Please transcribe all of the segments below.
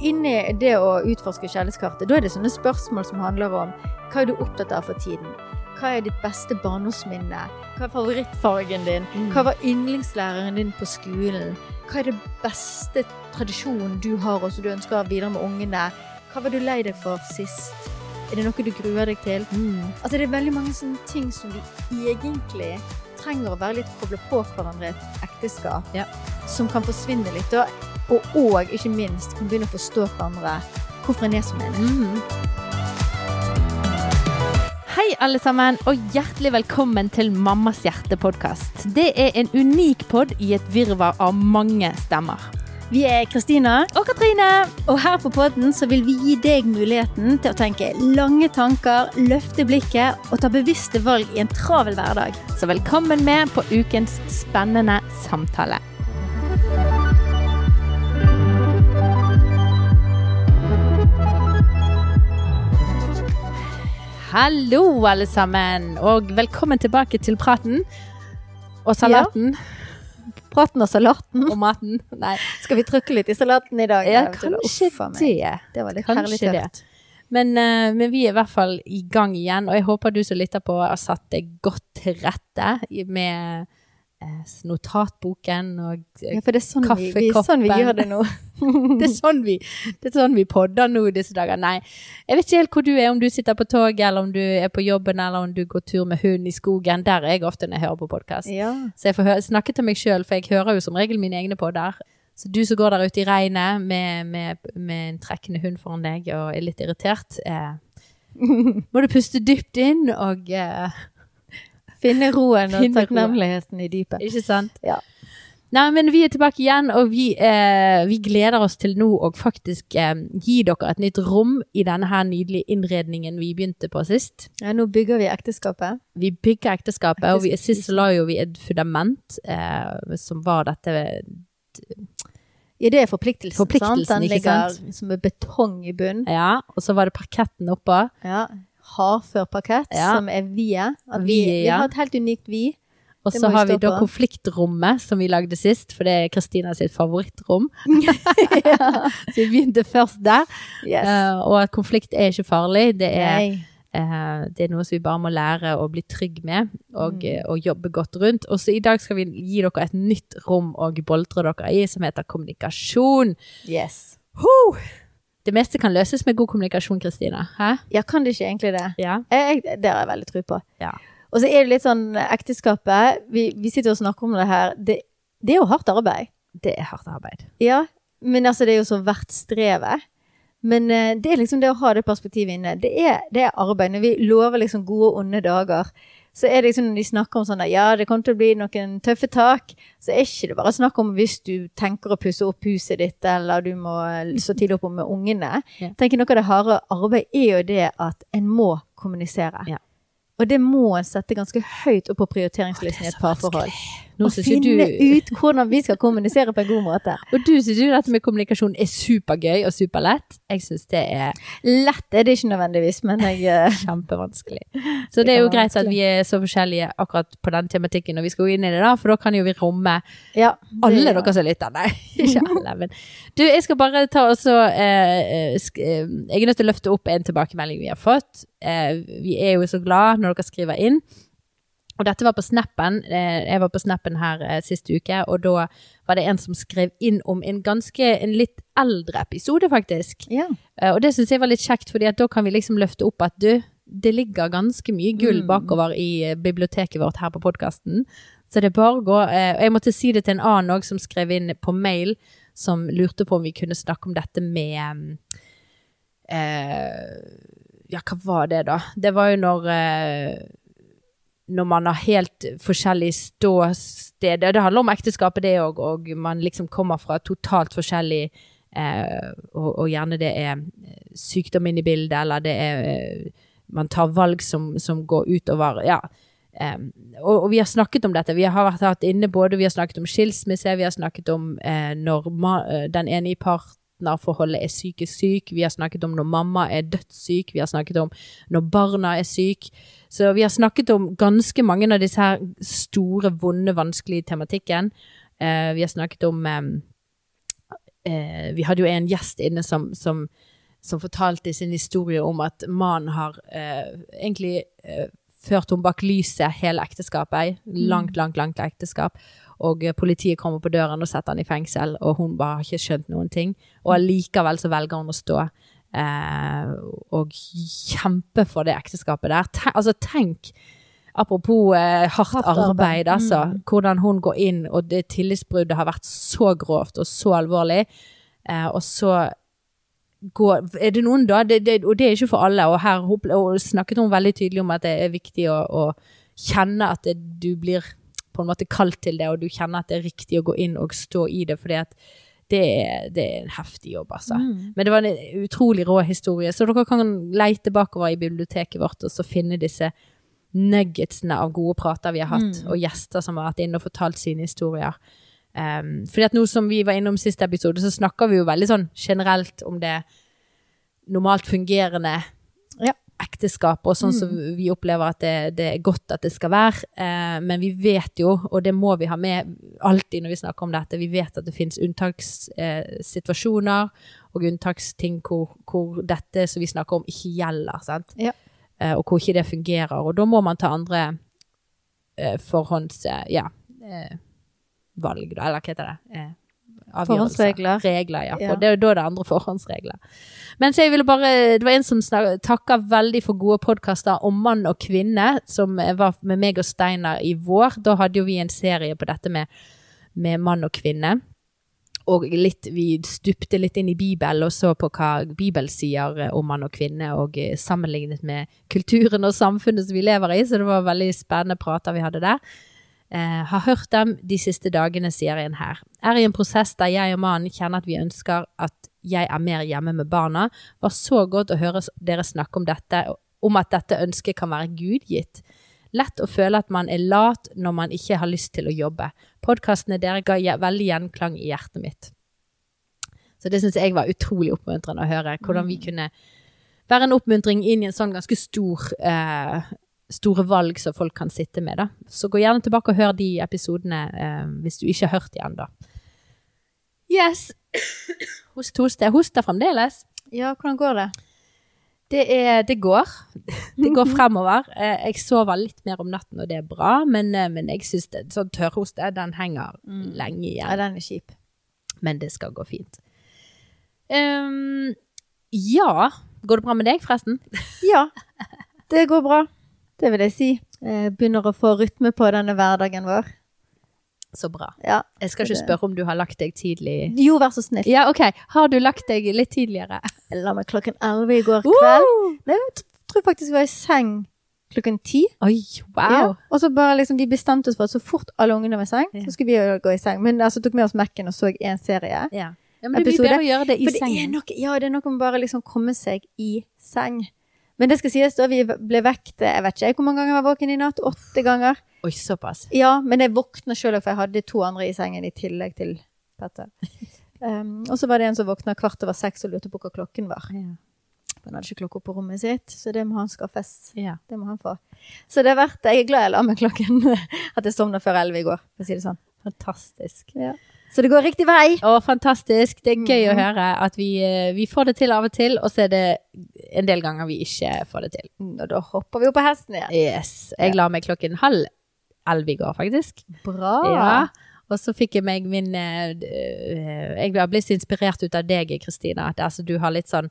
inni det å utforske kjærlighetskartet, da er det sånne spørsmål som handler om hva er du opptatt av for tiden? Hva er ditt beste barndomsminne? Hva er favorittfargen din? Mm. Hva var yndlingslæreren din på skolen? Hva er det beste tradisjonen du har og som du ønsker å ha videre med ungene? Hva var du lei deg for sist? Er det noe du gruer deg til? Mm. Altså, det er veldig mange sånne ting som vi egentlig trenger å være litt koblet på hverandre i et ekteskap. Ja. Som kan forsvinne litt. Og, og, og ikke minst kan begynne å forstå hverandre hvorfor en er som en. Mm. Hei, alle sammen, og hjertelig velkommen til Mammas hjerte-podkast. Det er en unik pod i et virvar av mange stemmer. Vi er Kristina, Og Katrine! og her på podden så vil vi gi deg muligheten til å tenke lange tanker, løfte blikket og ta bevisste valg i en travel hverdag. Så velkommen med på ukens spennende samtale. Hallo, alle sammen, og velkommen tilbake til praten. Og salaten. Praten og salaten. Og maten. Nei, Skal vi trykke litt i salaten i dag? ja, kanskje det. Det var litt Kanskje herlig tøft. Men, eh, men vi er i hvert fall i gang igjen, og jeg håper du som lytter på har satt deg godt til rette med notatboken og Ja, for det er sånn vi, vi, Kaffekoppen. sånn vi gjør det nå. det, er sånn vi, det er sånn vi podder nå disse dager. Nei, jeg vet ikke helt hvor du er, om du sitter på toget, eller om du er på jobben, eller om du går tur med hund i skogen. Der er jeg ofte når jeg hører på podkast. Ja. Så jeg får snakke til meg sjøl, for jeg hører jo som regel mine egne podder. Så du som går der ute i regnet med, med, med en trekkende hund foran deg og er litt irritert, eh, må du puste dypt inn og eh, Finne roen og Finne roen. takknemligheten i dypet. Ikke sant? Ja. Nei, men vi er tilbake igjen, og vi, eh, vi gleder oss til nå å faktisk eh, gi dere et nytt rom i denne her nydelige innredningen vi begynte på sist. Ja, nå bygger vi ekteskapet. Vi bygger ekteskapet, og vi, sist la jo vi et fundament eh, som var dette Ja, det er forpliktelsen, Forpliktelsen, sant? Den ligger sant? som er betong i bunnen. Ja, og så var det parketten oppå. Ja. Hardfør parkett, Ja. som er vie. At vi, vi har et helt unikt vi. Og så har vi da på. konfliktrommet som vi lagde sist, for det er Kristina sitt favorittrom. Så vi begynte først der. Yes. Uh, og at konflikt er ikke farlig. Det er, eh, det er noe som vi bare må lære å bli trygg med, og, Mm. eh, og jobbe godt rundt. Og så i dag skal vi gi dere et nytt rom å boltre dere i, som heter kommunikasjon. Yes. Huh! Det meste kan løses med god kommunikasjon, Kristina. Ja, kan det ikke egentlig det? Ja. Jeg, det har jeg veldig tro på. Ja. Og så er det litt sånn ekteskapet. Vi, vi sitter og snakker om det her. Det, det er jo hardt arbeid. Det er hardt arbeid. Ja, men altså det er jo så verdt strevet. Men eh, det er liksom det å ha det perspektivet inne. Det er, det er arbeid. Når vi lover liksom gode og onde dager, så er det liksom når de snakker om sånn at ja, det kommer til å bli noen tøffe tak, så er ikke det bare snakk om hvis du tenker å pusse opp huset ditt, eller du må stå tidlig opp med ungene. Ja. Tenker Noe av det harde arbeidet er jo det at en må kommunisere. Ja. Og det må en sette ganske høyt opp på prioriteringslisten i et så parforhold. Nå Å finne du ut hvordan vi skal kommunisere på en god måte. Og du syns jo dette med kommunikasjon er supergøy og superlett. Jeg syns det er Lett er det ikke nødvendigvis, men jeg eh, kjempevanskelig. Så det er jo greit at vi er så forskjellige akkurat på den tematikken og vi skal gå inn i det, da, for da kan jo vi romme Ja. alle det- dere som lytter. Nei, ikke alle, men Du, jeg skal bare ta og så eh, eh, eh, Jeg er nødt til å løfte opp en tilbakemelding vi har fått. Eh, vi er jo så glad når dere skriver inn. Og dette var på Snappen. Eh, jeg var på Snappen her eh, sist uke, og da var det en som skrev inn om en ganske En litt eldre episode, faktisk. Ja. Eh, og det syns jeg var litt kjekt, fordi da kan vi liksom løfte opp at du, det ligger ganske mye gull Mm. bakover i biblioteket vårt her på podkasten. Så det bare går. gå Og jeg måtte si det til en annen òg som skrev inn på mail, som lurte på om vi kunne snakke om dette med eh, Ja, hva var det, da? Det var jo når eh, når man har helt forskjellig ståsted. Det handler om ekteskapet, det òg, og man liksom kommer fra totalt forskjellig eh, og, og gjerne det er eh, sykdom inne i bildet, eller det er eh, Man tar valg som, som går utover Ja. Um, og, og vi har snakket om dette. Vi har vært hatt inne både Vi har snakket om skilsmisse, vi har snakket om eh, når ma, eh, den ene i partnerforholdet er psykisk syk, vi har snakket om når mamma er dødssyk, vi har snakket om når barna er syk. Så vi har snakket om ganske mange av disse her store, vonde, vanskelige tematikken. Eh, vi har snakket om eh, eh, Vi hadde jo en gjest inne som, som, som fortalte sin historie om at mannen har eh, egentlig eh, ført henne bak lyset hele ekteskapet. Langt, langt, langt ekteskap. Og politiet kommer på døren og setter han i fengsel, og hun bare har ikke skjønt noen ting. Og allikevel så velger hun å stå eh, og kjempe for det ekteskapet der. Ten, altså, tenk Apropos eh, hardt, Hardt arbeid. arbeid, altså. Mm. Hvordan hun går inn, og det tillitsbruddet har vært så grovt og så alvorlig. Eh, og så går Er det noen da, det, det, og det er ikke for alle, og her og snakket hun veldig tydelig om at det er viktig å, å kjenne at det, du blir på en måte kalt til det, og du kjenner at det er riktig å gå inn og stå i det, fordi at det er, det er en heftig jobb, altså. Mm. Men det var en utrolig rå historie, så dere kan leite bakover i biblioteket vårt og så finne disse nuggetsene av gode prater vi har hatt, Mm. og gjester som har vært inne og fortalt sine historier. Um, fordi at nå som vi var innom siste episode, så snakker vi jo veldig sånn generelt om det normalt fungerende. Ekteskap, og sånn som vi opplever at det, det er godt at det skal være. Eh, men vi vet jo, og det må vi ha med alltid når vi snakker om dette, vi vet at det finnes unntakssituasjoner eh, og unntaksting hvor, hvor dette som vi snakker om, ikke gjelder. sant? Ja. Eh, og hvor ikke det fungerer. Og da må man ta andre eh, forhånds... Eh, ja. Eh, valg, da, eller hva heter det? Forhåndsregler. Regler, ja. Ja. Det, da er det andre forhåndsregler. Men så jeg ville bare, det var en som takka veldig for gode podkaster om mann og kvinne, som var med meg og Steinar i vår. Da hadde jo vi en serie på dette med, med mann og kvinne. Og litt, vi stupte litt inn i Bibelen og så på hva Bibelen sier eh, om mann og kvinne, og eh, sammenlignet med kulturen og samfunnet som vi lever i, så det var veldig spennende prater vi hadde der. Eh, har hørt dem de siste dagene, sier en her. Er i en prosess der jeg og mannen kjenner at vi ønsker at jeg er mer hjemme med barna. Var så godt å høre dere snakke om dette, om at dette ønsket kan være gudgitt. Lett å føle at man er lat når man ikke har lyst til å jobbe. Podkastene dere ga veldig gjenklang i hjertet mitt. Så det syns jeg var utrolig oppmuntrende å høre. Hvordan vi kunne være en oppmuntring inn i en sånn ganske stor eh, store valg som folk kan sitte med. Da. Så gå gjerne tilbake og hør de episodene eh, hvis du ikke har hørt de ennå. Yes. Host, host. Jeg hoster fremdeles. Ja, hvordan går det? Det, er, det går. Det går fremover. Eh, Jeg sover litt mer om natten, og det er bra, men, eh, men jeg syns det, sånn tørrhoste, den henger lenge igjen. Ja, den er kjip. Men det skal gå fint. Um, ja. Går det bra med deg, forresten? Ja, det går bra. Det vil jeg si. Jeg begynner å få rytme på denne hverdagen vår. Så bra. Ja. Jeg skal ikke spørre om du har lagt deg tidlig. Jo, vær så snill. Ja, ok. Har du lagt deg litt tidligere? Jeg la meg klokken 11 i går kveld. Nei, jeg tror faktisk jeg var i seng klokken 10. Oi, wow. Ja. Og så bare liksom, vi bestemte oss for at så fort alle ungene var i seng, så skulle vi jo gå i seng. Men altså tok med oss Mac-en og så en serie. Ja. men det blir bedre å gjøre det i sengen. ja, det er noe med bare liksom komme seg i seng. Men det skal sies da, vi ble vekt, jeg vet ikke hvor mange ganger jeg var våken i natt, åtte ganger. Oi, såpass. Ja, men jeg våkna sjøl, for jeg hadde to andre i sengen i tillegg til Petter. Um, og så var det en som våkna kvart over seks og lurte på hva klokken var. Ja. Han hadde ikke klokka på rommet sitt, så det må han skaffes. ja. Det må han få. Så det er verdt. Jeg er glad jeg la meg klokken at jeg sovna før elleve i går, for å si det sånn. Fantastisk. Ja. Så det går riktig vei. Å, fantastisk. Det er gøy å Mhm. høre at vi, eh, vi får det til av og til, og så er det en del ganger vi ikke får det til. Og da hopper vi opp på hesten igjen. Yes. Jeg la meg klokken halv elleve i går, faktisk. Bra. Ja. Og så fikk jeg meg min eh, Jeg har blitt inspirert ut av deg, Kristina. At altså, du har litt sånn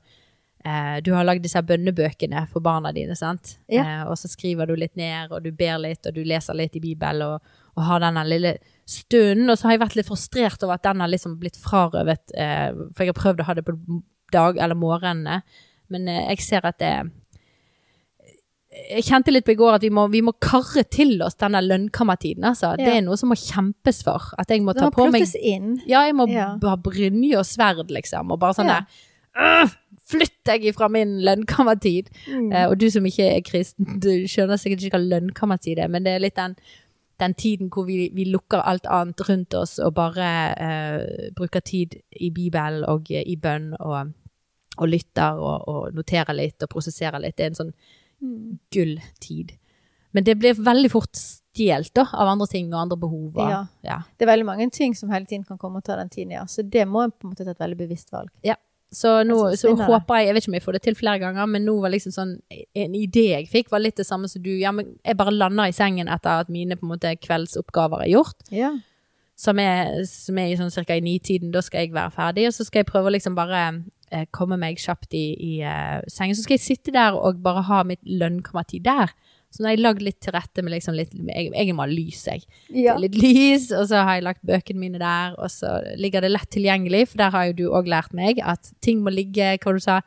eh, Du har lagd disse bønnebøkene for barna dine, sant? Ja. Og så skriver du litt ned, og du ber litt, og du leser litt i Bibelen, og, og har denne lille stunden. Og så har jeg vært litt frustrert over at den har liksom blitt frarøvet, eh, for jeg har prøvd å ha det på dag- eller morgenene. Men eh, jeg ser at det jeg kjente litt på i går at vi må, vi må karre til oss denne lønnkammertiden. Altså. Det er noe som må kjempes for. At jeg må ta på meg inn. Ja, jeg må Ja. ha brynje og sverd, liksom. Og bare sånn Ja. der Flytt deg ifra min lønnkammertid! Mm. Eh, og du som ikke er kristen, du skjønner sikkert ikke hva lønnkammertid er, men det er litt den, den tiden hvor vi, vi lukker alt annet rundt oss og bare eh, bruker tid i Bibelen og eh, i bønn og, og lytter og, og noterer litt og prosesserer litt. Det er en sånn Mm. gulltid. Men det blir veldig fort stjelt av andre ting og andre behov. Ja. ja. Det er veldig mange ting som hele tiden kan komme og ta den tiden, ja. Så det må en på en måte ta et veldig bevisst valg. Så nå så håper jeg Jeg vet ikke om jeg får det til flere ganger, men nå var liksom sånn En idé jeg fikk, var litt det samme som du. Ja, men jeg bare lander i sengen etter at mine på en måte kveldsoppgaver er gjort. Ja. Som er, som er i sånn cirka i nitiden. Da skal jeg være ferdig, og så skal jeg prøve å liksom bare eh, komme meg kjapt i, i eh, sengen. Så skal jeg sitte der og bare ha mitt lønnkammertid der. Så nå har jeg lagd litt til rette med liksom litt Jeg, jeg må ha lys, jeg. ja. Litt lys, og så har jeg lagt bøkene mine der, og så ligger det lett tilgjengelig, for der har jo du òg lært meg at ting må ligge, hva du sa,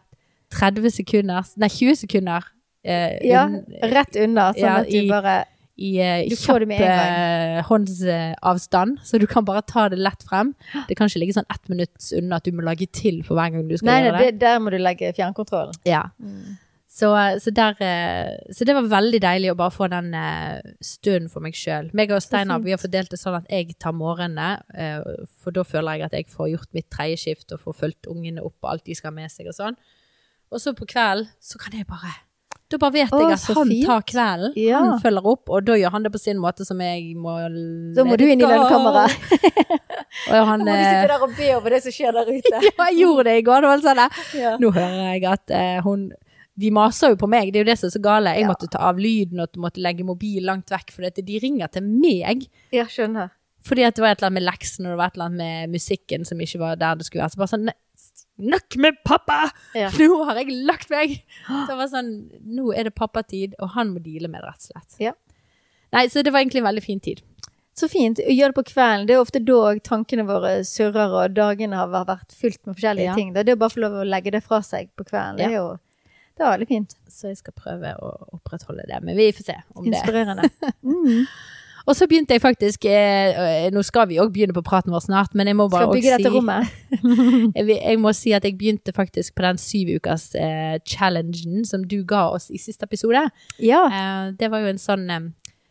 30 sekunder, nei 20 sekunder eh, ja. un, Rett unna, sånn Ja, at du i- bare i uh, kjapp eh, håndsavstand, så du kan bare ta det lett frem. Det kan ikke ligge sånn ett minutt unna at du må lage til for hver gang du skal Nei, gjøre det. Nei, der må du legge fjernkontrollen. Ja. Så, så, der, eh, så det var veldig deilig å bare få den eh, stunden for meg sjøl. Meg og Steinar vi har fordelt det sånn at jeg tar morgenene, eh, for da føler jeg at jeg får gjort mitt tredje skift og får fulgt ungene opp og alt de skal ha med seg og sånn. Og så på kvelden så kan jeg bare Da bare vet jeg at så han fint. tar kvelden, Ja. han følger opp, og da gjør han det på sin måte som jeg må Da må du inn i lønnkammeret. Og Da må du sitte der og be over det som skjer der ute. Ja, jeg gjorde det i går. Det var sånn. Ja. Nå hører jeg at eh, hun De maser jo på meg, det er jo det som er så gale. Jeg Ja. måtte ta av lyden og måtte legge mobilen langt vekk, for dette, de ringer til meg. Ja, skjønner. Fordi at det var et eller annet med leksene og det var et eller annet med musikken som ikke var der det skulle være. Så bare sånn "Nei, Snakk med pappa! Ja. Nå har jeg lagt meg! Så det var sånn Nå er det pappatid, og han må deale med det, rett og slett. Ja. Nei, så det var egentlig en veldig fin tid. Så fint. Gjør det på kvelden. Det er ofte da tankene våre surrer, og dagene har vært fylt med forskjellige Ja. ting. Det er å bare få lov å legge det fra seg på kvelden. Det er jo det var veldig fint. Så jeg skal prøve å opprettholde det. Men vi får se om det Inspirerende. Mm. Og så begynte jeg faktisk eh, eh, Nå skal vi òg begynne på praten vår snart, men jeg må bare Skal bygge dette si rommet. jeg, jeg må si at jeg begynte faktisk på den syv ukas eh, challengen som du ga oss i siste episode. Ja. Eh, det var jo en sånn eh,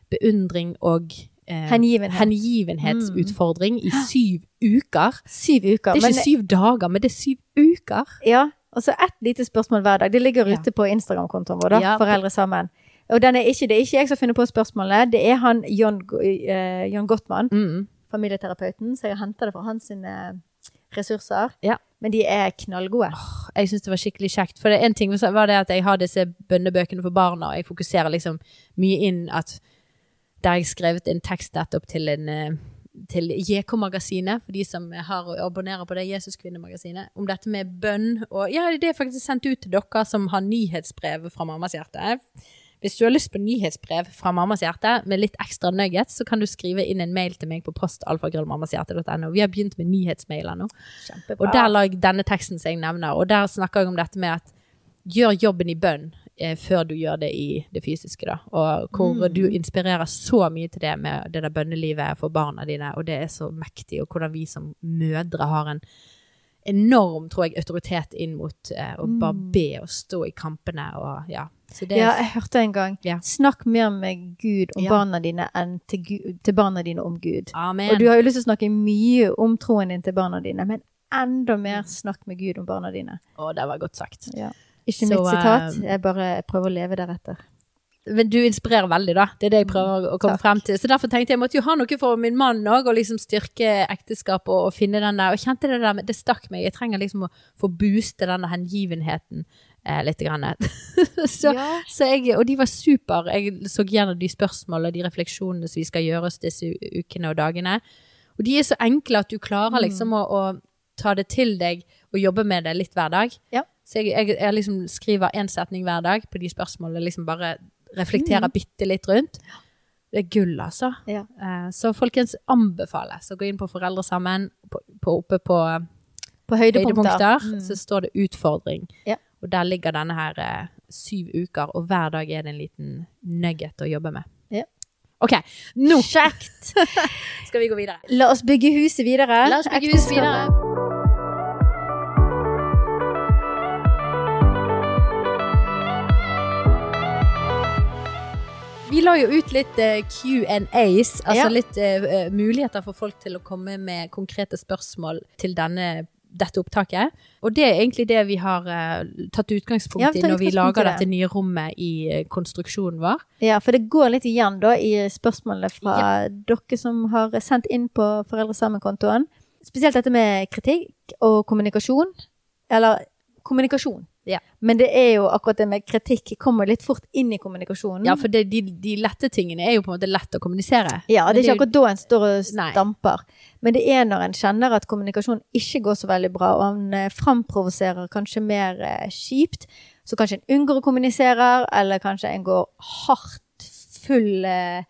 beundring og eh, Hengivenhet. hengivenhetsutfordring i syv uker. Syv uker. Det er men- ikke syv dager, men det er syv uker. Ja, og så ett lite spørsmål hver dag. Det ligger ute på Instagram-kontoen vår, da, Ja, Foreldre sammen. Og den er ikke, det er ikke jeg som finner på spørsmålet, det er han John, eh, John Gottmann, Mm. familieterapeuten, så jeg henter det fra hans sine ressurser. Ja. Men de er knallgode. jeg syns det var skikkelig kjekt. For det, en ting var det at jeg har disse bønnebøkene for barna, og jeg fokuserer liksom mye inn at Der jeg skrevet en tekst nettopp til en eh, til JK-magasinet, for de som har og abonnerer på det, Jesuskvinnemagasinet, om dette med bønn. Og ja, det er faktisk sendt ut til dere som har nyhetsbrev fra Mammas hjerte. Hvis du har lyst på nyhetsbrev fra Mammas hjerte med litt ekstra nuggets, så kan du skrive inn en mail til meg på postalfagrøllmammasihjerte.no. Vi har begynt med nyhetsmailer nå. Kjempebra. Og der la jeg denne teksten som jeg nevner, og der snakker jeg om dette med at gjør jobben i bønn før du gjør det i det fysiske, da. Og hvor Mm. du inspirerer så mye til det med det der bønnelivet for barna dine, og det er så mektig, og hvordan vi som mødre har en enorm, tror jeg, autoritet inn mot eh, å bare Mm. be og stå i kampene og ja. Så det Ja, jeg hørte en gang. Ja. Snakk mer med Gud om Ja. barna dine enn til, Gud, til barna dine om Gud. Amen. Og du har jo lyst til å snakke mye om troen din til barna dine, men enda mer snakk med Gud om barna dine. Å, det var godt sagt. Ja. Ikke Så, mitt sitat, eh, jeg bare prøver å leve deretter. Men du inspirerer veldig, da. Det er det jeg prøver å komme Takk. frem til. Så derfor tenkte jeg jeg måtte jo ha noe for min mann òg, og liksom styrke ekteskapet og, og finne den der. Og kjente det der, det stakk meg. Jeg trenger liksom å få booste denne hengivenheten eh, litt. Grann. så, Ja. så jeg, og de var super. Jeg så gjennom de spørsmålene og de refleksjonene som vi skal gjøre oss disse ukene og dagene. Og de er så enkle at du klarer liksom å, å ta det til deg og jobbe med det litt hver dag. Ja. Så jeg, jeg, jeg liksom skriver én setning hver dag på de spørsmålene. liksom bare reflekterer bitte litt rundt. Det er gull, altså. Ja. Eh, Så folkens anbefales å gå inn på Foreldre sammen. På, på, oppe på På høydepunkter. høydepunkter Mm. så står det 'utfordring'. Ja. Og der ligger denne her eh, syv uker, og hver dag er det en liten nugget å jobbe med. Ja. OK, nå Kjekt! skal vi gå videre. La oss bygge huset videre. La oss bygge huset videre. Vi la jo ut litt eh, Q&As, altså Ja. litt eh, muligheter for folk til å komme med konkrete spørsmål til denne dette opptaket. Og det er egentlig det vi har uh, tatt utgangspunkt Ja, i når vi lager det. dette nye rommet i konstruksjonen vår. Ja, for det går litt igjen da i spørsmålene fra dere som har sendt inn på Foreldresammenkontoen. Spesielt dette med kritikk og kommunikasjon. Eller kommunikasjon. Ja. Men det er jo akkurat det med kritikk kommer litt fort inn i kommunikasjonen. Ja, for det, de, de lette tingene er jo på en måte lett å kommunisere. Ja, det er ikke akkurat da en står og Nei. stamper. Men det er når en kjenner at kommunikasjonen ikke går så veldig bra, og en eh, framprovoserer kanskje mer eh, kjipt, så kanskje en unngår å kommunisere, eller kanskje en går hardt, full, eh,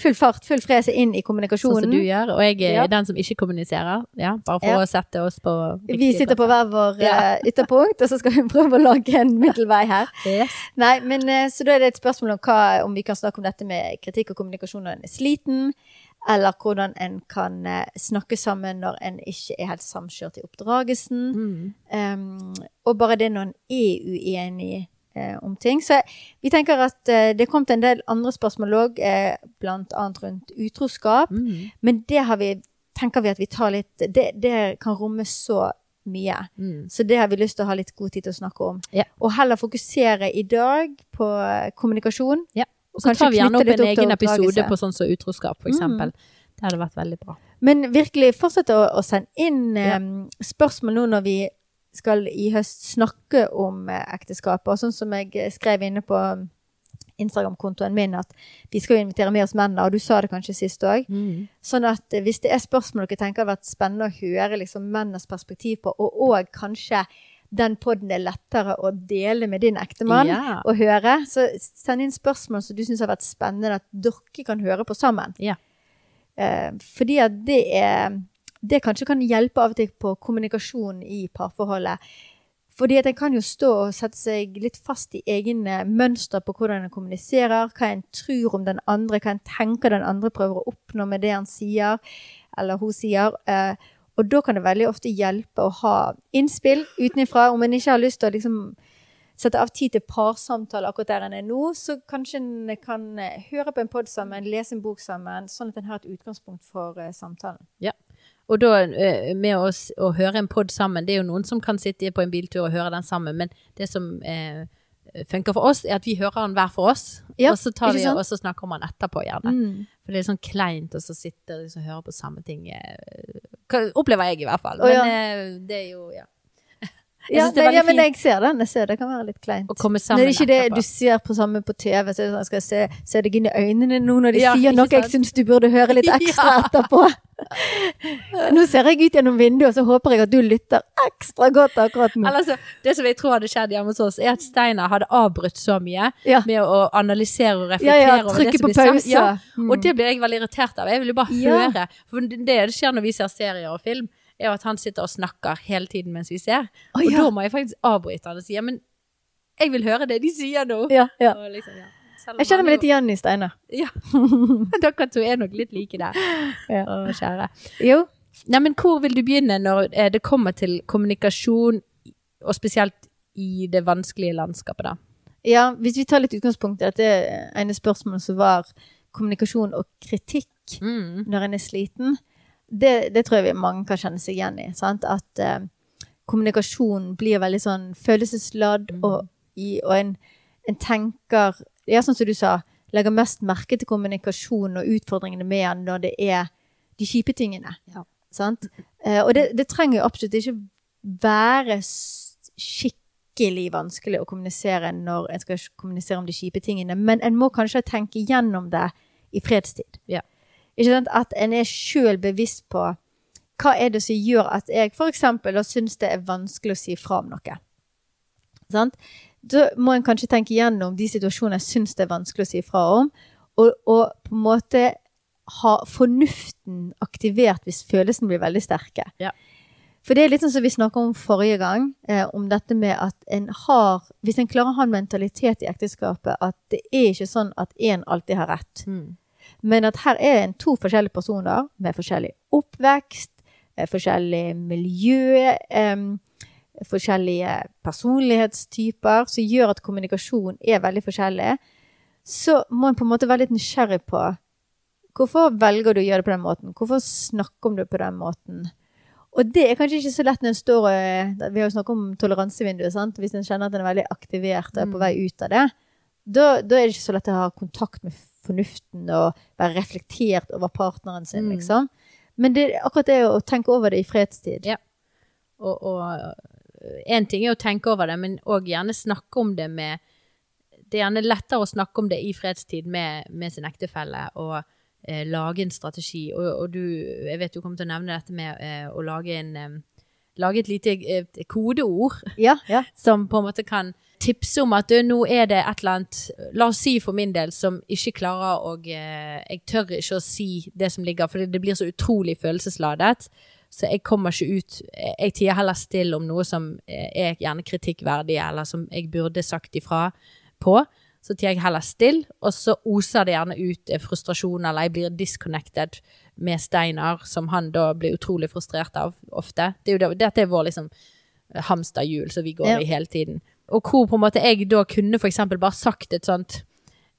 full fart, full frese inn i kommunikasjonen. Sånn som du gjør. Og jeg er Ja. den som ikke kommuniserer. Ja, bare for Ja. å sette oss på Vi sitter på hver vår eh, ytterpunkt, og så skal vi prøve å lage en middelvei her. Yes. Nei, men eh, Så da er det et spørsmål om, hva, om vi kan snakke om dette med kritikk og kommunikasjon når en er sliten, eller hvordan en kan eh, snakke sammen når en ikke er helt samkjørt i oppdragelsen. Mm. Um, og bare det når en er uenig om ting. Så vi tenker at eh, det kom til en del andre spørsmål òg, eh, annet rundt utroskap. Mm. Men det har vi, tenker vi at vi tar litt Det, det kan romme så mye. Mm. Så det har vi lyst til å ha litt god tid til å snakke om. Ja. Og heller fokusere i dag på eh, kommunikasjon. Ja. Og Så tar vi gjerne opp en opp egen episode på sånn som utroskap, for eksempel. Det hadde vært veldig bra. Men virkelig fortsette å, å sende inn Ja. um, spørsmål nå når vi skal i høst snakke om eh, ekteskapet. Og sånn som jeg eh, skrev inne på um, Instagram-kontoen min, at vi skal jo invitere med oss mennene, og du sa det kanskje sist òg. Mm. Sånn at eh, hvis det er spørsmål dere tenker hadde vært spennende å høre liksom mennenes perspektiv på, og òg kanskje den podden er lettere å dele med din ektemann Ja. og høre, så send inn spørsmål som du syns har vært spennende at dere kan høre på sammen. Ja. Eh, fordi at det er Det kanskje kan hjelpe av og til på kommunikasjon i parforholdet. Fordi at en kan jo stå og sette seg litt fast i egne mønster på hvordan en kommuniserer, hva en tror om den andre, hva en tenker den andre prøver å oppnå med det han sier, eller hun sier. Eh, og da kan det veldig ofte hjelpe å ha innspill utenfra. Om en ikke har lyst til å liksom sette av tid til parsamtale akkurat der en er nå, så kanskje en kan eh, høre på en pod sammen, lese en bok sammen, sånn at en har et utgangspunkt for samtalen. samtalen. Og da eh, med oss, å høre en pod sammen, det er jo noen som kan sitte på en biltur og høre den sammen, men det som eh, funker for oss, er at vi hører den hver for oss, Ja, og så tar vi og så snakker man etterpå gjerne. Mm. For det er sånn kleint å så sitte og liksom høre på samme ting. eh, Opplever jeg i hvert fall. Men oh, ja. eh, det er jo, ja. Ja, nei, ja, men jeg ser den. Jeg ser det kan være litt kleint. Når det er ikke det du ser på samme på TV, så sånn, skal jeg se, se deg inn i øynene nå når de Ja, sier noe jeg syns du burde høre litt ekstra Ja. etterpå. Nå ser jeg ut gjennom vinduet, og så håper jeg at du lytter ekstra godt akkurat nå. Altså, det som jeg tror hadde skjedd hjemme hos oss, er at Steinar hadde avbrutt så mye Ja. med å analysere og reflektere ja, over det trykke som på blir sagt. pause. Ja, Mm. og det blir jeg veldig irritert av. Jeg vil jo bare Ja. høre. For det det skjer når vi ser serier og film, er jo at han sitter og snakker hele tiden mens vi ser. Å, og da må jeg faktisk avbryte han og si ja, men jeg vil høre det de sier nå. Ja, ja. Liksom, ja. Jeg kjenner meg litt igjen i Steinar. Ja. Dere to er nok litt like der. Ja. Å, kjære. Jo. Nei, men hvor vil du begynne når eh, det kommer til kommunikasjon, og spesielt i det vanskelige landskapet, da? Ja, hvis vi tar litt utgangspunkt i dette ene spørsmålet som var kommunikasjon og kritikk Mm. når en er sliten, det, det tror jeg vi mange kan kjenne seg igjen i. Sant? At eh, kommunikasjon blir veldig sånn følelsesladd, Mm. og, i, og en, en tenker Ja, sånn som du sa, legger mest merke til kommunikasjonen og utfordringene med den når det er de kjipe tingene. Ja. Sant? Eh, og det, det trenger jo absolutt ikke være skikkelig vanskelig å kommunisere når en skal kommunisere om de kjipe tingene, men en må kanskje tenke gjennom det i fredstid. Ja. At en er sjøl bevisst på hva er det som gjør at jeg da syns det er vanskelig å si fra om noe. Sant? Da må en kanskje tenke gjennom de situasjonene jeg syns det er vanskelig å si fra om, og, og på en måte ha fornuften aktivert hvis følelsene blir veldig sterke. Ja. For det er litt sånn som vi snakka om forrige gang, eh, om dette med at en har Hvis en klarer å ha en mentalitet i ekteskapet at det er ikke sånn at én alltid har rett, Mm. Men at her er en to forskjellige personer med forskjellig oppvekst, eh, forskjellig miljø, forskjellige personlighetstyper, som gjør at kommunikasjon er veldig forskjellig, så må en på en måte være litt nysgjerrig på hvorfor velger du å gjøre det på den måten? Hvorfor snakker om det på den måten? Og det er kanskje ikke så lett når en står og Vi har jo snakket om toleransevinduet. sant? Hvis en kjenner at en er veldig aktivert og er på Mm. vei ut av det, da, da er det ikke så lett å ha kontakt med fornuften og være reflektert over partneren sin, Mm. liksom. Men det, akkurat det å tenke over det i fredstid. Ja. Og, og en ting er å tenke over det, men òg gjerne snakke om det med Det er gjerne lettere å snakke om det i fredstid med, med sin ektefelle og eh, lage en strategi. Og, og du, jeg vet du kommer til å nevne dette med eh, å lage en eh, Lage et lite et kodeord Ja, ja. som på en måte kan tipse om at du, nå er det et eller annet La oss si for min del som ikke klarer å eh, Jeg tør ikke å si det som ligger, for det blir så utrolig følelsesladet. Så jeg kommer ikke ut Jeg tier heller stille om noe som eh, er gjerne kritikkverdig, eller som jeg burde sagt ifra på. Så tier jeg heller stille, og så oser det gjerne ut eh, frustrasjon, eller jeg blir disconnected med Steinar, som han da blir utrolig frustrert av ofte. Det er jo det, dette er vår liksom hamsterhjul som vi går Ja. i hele tiden. Og hvor på en måte jeg da kunne for eksempel bare sagt et sånt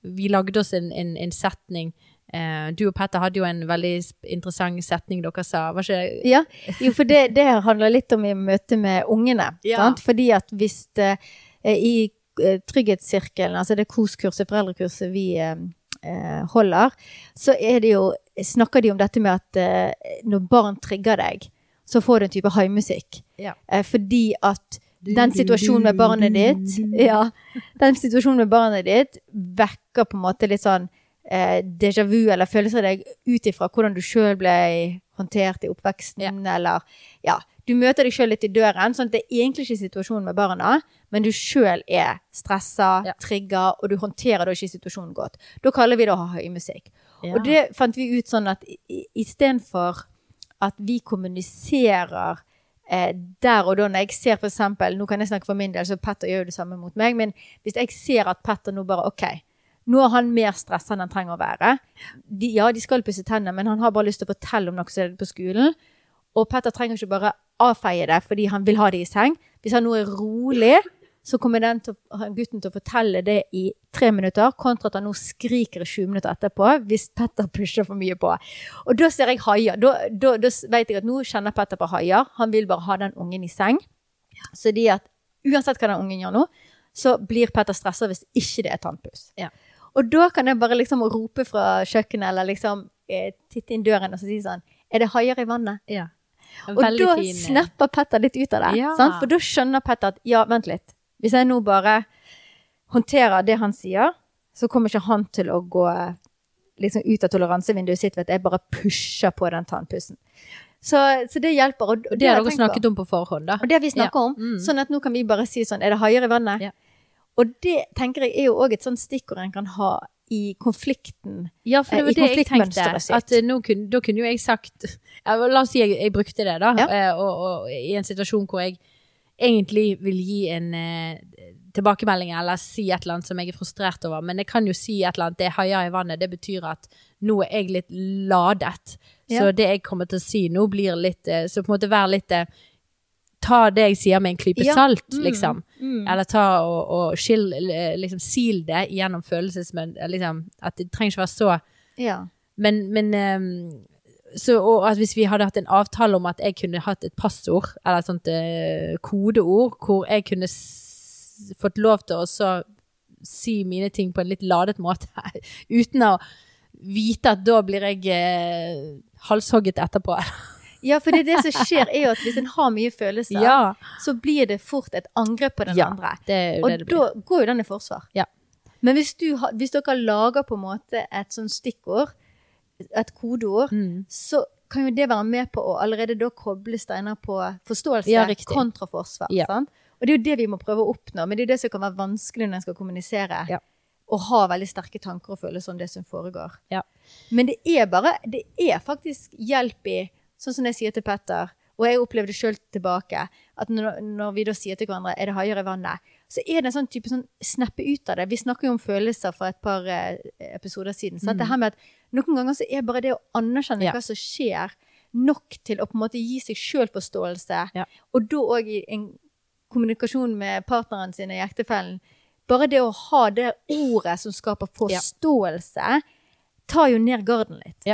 Vi lagde oss en, en, en setning. Uh, du og Petter hadde jo en veldig interessant setning dere sa. Var ikke Ja, jo, for det, det handler litt om i møte med ungene. Ja. Sant? Fordi at hvis det, eh, i eh, trygghetssirkelen, altså det KOS-kurset, foreldrekurset vi eh, eh, holder, så er det jo, snakker de om dette med at eh, når barn trigger deg, så får du en type haimusikk. Ja. Eh, fordi at den situasjonen med barnet ditt, ja, den situasjonen med barnet ditt vekker på en måte litt sånn eh, déjà vu eller følelser av deg ut ifra hvordan du sjøl ble håndtert i oppveksten, eller ja, du møter deg sjøl litt i døren. sånn at det er egentlig ikke situasjonen med barna, men du sjøl er stressa, Ja. trigga, og du håndterer da ikke situasjonen godt. Da kaller vi det å ha høymusikk. Ja. Og det fant vi ut sånn at istedenfor at vi kommuniserer eh, der og da, når jeg ser eksempel, nå kan jeg snakke for min del, så Petter gjør jo det samme mot meg, men hvis jeg ser at Petter nå bare, ok, nå er han mer stressa enn han trenger å være. De, ja, de skal pusse tennene, men han har bare lyst til å fortelle om noe som er på skolen. Og Petter trenger ikke bare avfeie det fordi han vil ha det i seng. Hvis han nå er rolig, så kommer til, gutten til å fortelle det i tre minutter, kontra at han nå skriker i 20 minutter etterpå hvis Petter pusher for mye på. Og da ser jeg haier. Da, da, da vet jeg at nå kjenner Petter på haier. Han vil bare ha den ungen i seng. Så de at uansett hva den ungen gjør nå, så blir Petter stressa hvis ikke det er tannpuss. Ja. Og da kan jeg bare liksom rope fra kjøkkenet eller liksom eh, titte inn døren og så si sånn Er det haier i vannet? ja. Og da fin, eh, snapper Petter litt ut av det. Ja. Sant? For da skjønner Petter at ja, vent litt. Hvis jeg nå bare håndterer det han sier, så kommer ikke han til å gå liksom ut av toleransevinduet sitt ved at jeg bare pusher på den tannpussen. Så, så det hjelper. Og, Og det har dere snakket om på forhånd, da. Og det har vi snakket Ja. om. Mm. Sånn at nå kan vi bare si sånn, er det haier i vannet? Ja. Og det tenker jeg er jo òg et sånt stikkord en kan ha i konflikten. Ja, for det Eh, var det jeg tenkte. At eh, nå kunne, da kunne jo jeg sagt ja, La oss si jeg, jeg brukte det, da. Ja. eh, Og, og i en situasjon hvor jeg egentlig vil gi en eh, tilbakemelding eller si et eller annet som jeg er frustrert over. Men jeg kan jo si et eller annet. Det er haier i vannet. Det betyr at nå er jeg litt ladet. Så Ja. det jeg kommer til å si nå, blir litt Så på en måte være litt Ta det jeg sier med en klype Ja. salt, Mm. liksom. Mm. Eller ta og, og skill, eh, liksom, sil det gjennom følelsesmønster. Liksom, at det trenger ikke være så Ja. Men, men um, så, Og at hvis vi hadde hatt en avtale om at jeg kunne hatt et passord, eller et sånt uh, kodeord, hvor jeg kunne fått lov til å så si mine ting på en litt ladet måte, uten å vite at da blir jeg uh, halshogget etterpå. ja, for det, er det som skjer, er jo at hvis en har mye følelser, Ja, så blir det fort et angrep på den Ja. andre. Og da går jo den i forsvar. Ja. Men hvis, du hvis dere lager på en måte et sånn stikkord, et kodeord, Mm. så kan jo det være med på å allerede da koble steiner på forståelse kontra forsvar. Og det er jo det vi må prøve å oppnå, men det er jo det som kan være vanskelig når en skal kommunisere. Ja. Og ha veldig sterke tanker og følelser om det som foregår. Ja. Men det er bare, det er faktisk hjelp i, sånn som jeg sier til Petter, og jeg opplevde det sjøl tilbake, at når, når vi da sier til hverandre er det haier i vannet, så er det en sånn type sånn snappe ut av det. Vi snakker jo om følelser for et par eh, episoder siden. Så Mm. det her med at noen ganger så er bare det å anerkjenne Ja. hva som skjer, nok til å på en måte gi seg sjøl forståelse, Ja. og da òg i en kommunikasjon med partneren sin i ektefellen. Bare det å ha det ordet som skaper forståelse, tar jo ned garden litt.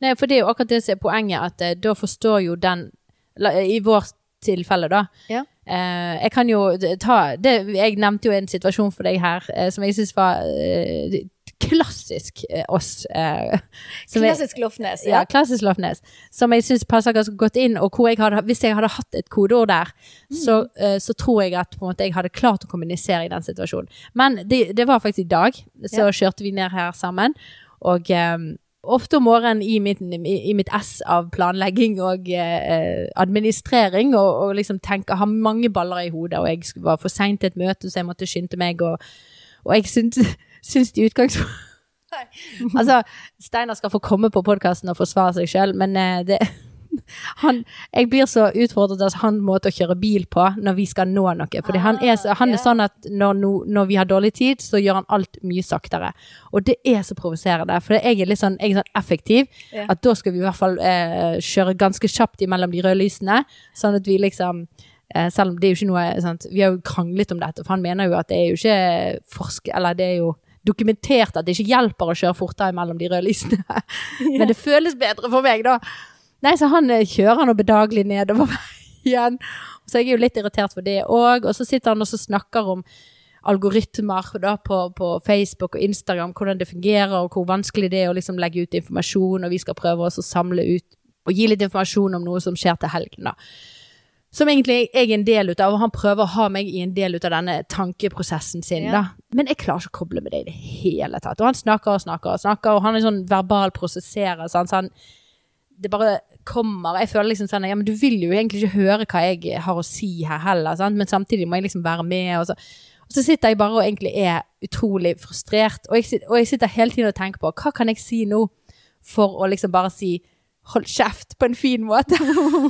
Nei, for det er jo akkurat det som er poenget, at eh, da forstår jo den la- I vårt tilfelle, da. Ja. Eh, jeg kan jo ta det, Jeg nevnte jo en situasjon for deg her eh, som jeg syns var eh, klassisk eh, oss. eh, Klassisk Lofnes. ja, klassisk Lofnes. Som jeg syns passer ganske godt inn. Og jeg hadde, hvis jeg hadde hatt et kodeord der, så, eh, så tror jeg at måte, jeg hadde klart å kommunisere i den situasjonen. Men det, det var faktisk i dag. Så Ja. kjørte vi ned her sammen. Og ofte om morgenen i mitt, i, mitt ess av planlegging og eh, administrering, og, og liksom tenke, har mange baller i hodet, og jeg var for seint til et møte, så jeg måtte skynde meg, og, og jeg syns, syns i utgangspunktet Altså, Steinar skal få komme på podkasten og forsvare seg sjøl, men eh, det han, jeg blir så utfordret av han måte å kjøre bil på når vi skal nå noe. Fordi han er, så, han er Ah, sånn at når, når vi har dårlig tid, så gjør han alt mye saktere. Og det er så provoserende, for jeg er litt sånn, er sånn effektiv. At da skal vi i hvert fall eh, kjøre ganske kjapt imellom de røde lysene, sånn at vi liksom eh, selv om det er jo ikke noe sant? Vi har jo kranglet om dette, for han mener jo at det er jo ikke forsk... Eller det er jo dokumentert at det ikke hjelper å kjøre fortere mellom de røde lysene. Men det føles bedre for meg, da. Nei, så han eh, kjører nå bedagelig nedover veien. Så jeg er jo litt irritert for det òg. Og så sitter han og snakker om algoritmer da, på, på Facebook og Instagram, hvordan det fungerer, og hvor vanskelig det er å liksom legge ut informasjon, og vi skal prøve oss å samle ut og gi litt informasjon om noe som skjer til helgen. da. Som egentlig jeg er en del ut av, og han prøver å ha meg i en del ut av denne tankeprosessen sin. Ja. da. Men jeg klarer ikke å koble med det i det hele tatt. Og han snakker og snakker og snakker, og han er sånn verbal prosesserer. sant? Så han, det bare kommer. Jeg føler liksom sånn Ja, men du vil jo egentlig ikke høre hva jeg har å si her heller, sant? men samtidig må jeg liksom være med. Og så, og så sitter jeg bare og egentlig er utrolig frustrert, og jeg, og jeg sitter hele tiden og tenker på hva kan jeg si nå for å liksom bare si hold kjeft på en fin måte.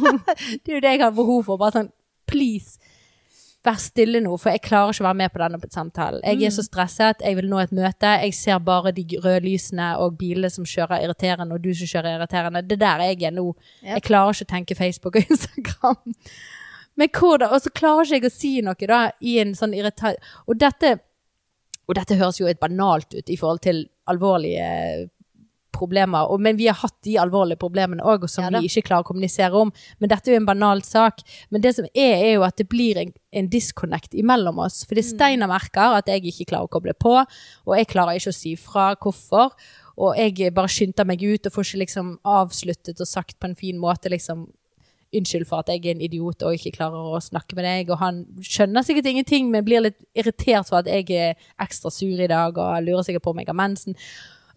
det er jo det jeg har behov for. Bare sånn please. Vær stille nå, for jeg klarer ikke å være med på denne samtalen. Jeg er så stresset, jeg vil nå et møte, jeg ser bare de røde lysene og bilene som kjører irriterende, og du som kjører irriterende. Det er der jeg er nå. Jeg klarer ikke å tenke Facebook og Instagram. Men hvordan, Og så klarer ikke jeg å si noe da, i en sånn irritasjon Og dette, og dette høres jo et banalt ut i forhold til alvorlige problemer, og, men vi har hatt de alvorlige problemene òg, som Ja vi ikke klarer å kommunisere om. Men dette er jo en banal sak. Men det som er, er jo at det blir en, en disconnect imellom oss. Fordi Steinar merker at jeg ikke klarer å koble på, og jeg klarer ikke å si fra hvorfor. Og jeg bare skynder meg ut og får ikke liksom avsluttet og sagt på en fin måte liksom Unnskyld for at jeg er en idiot og ikke klarer å snakke med deg. Og han skjønner sikkert ingenting, men blir litt irritert for at jeg er ekstra sur i dag og lurer sikkert på om jeg har mensen.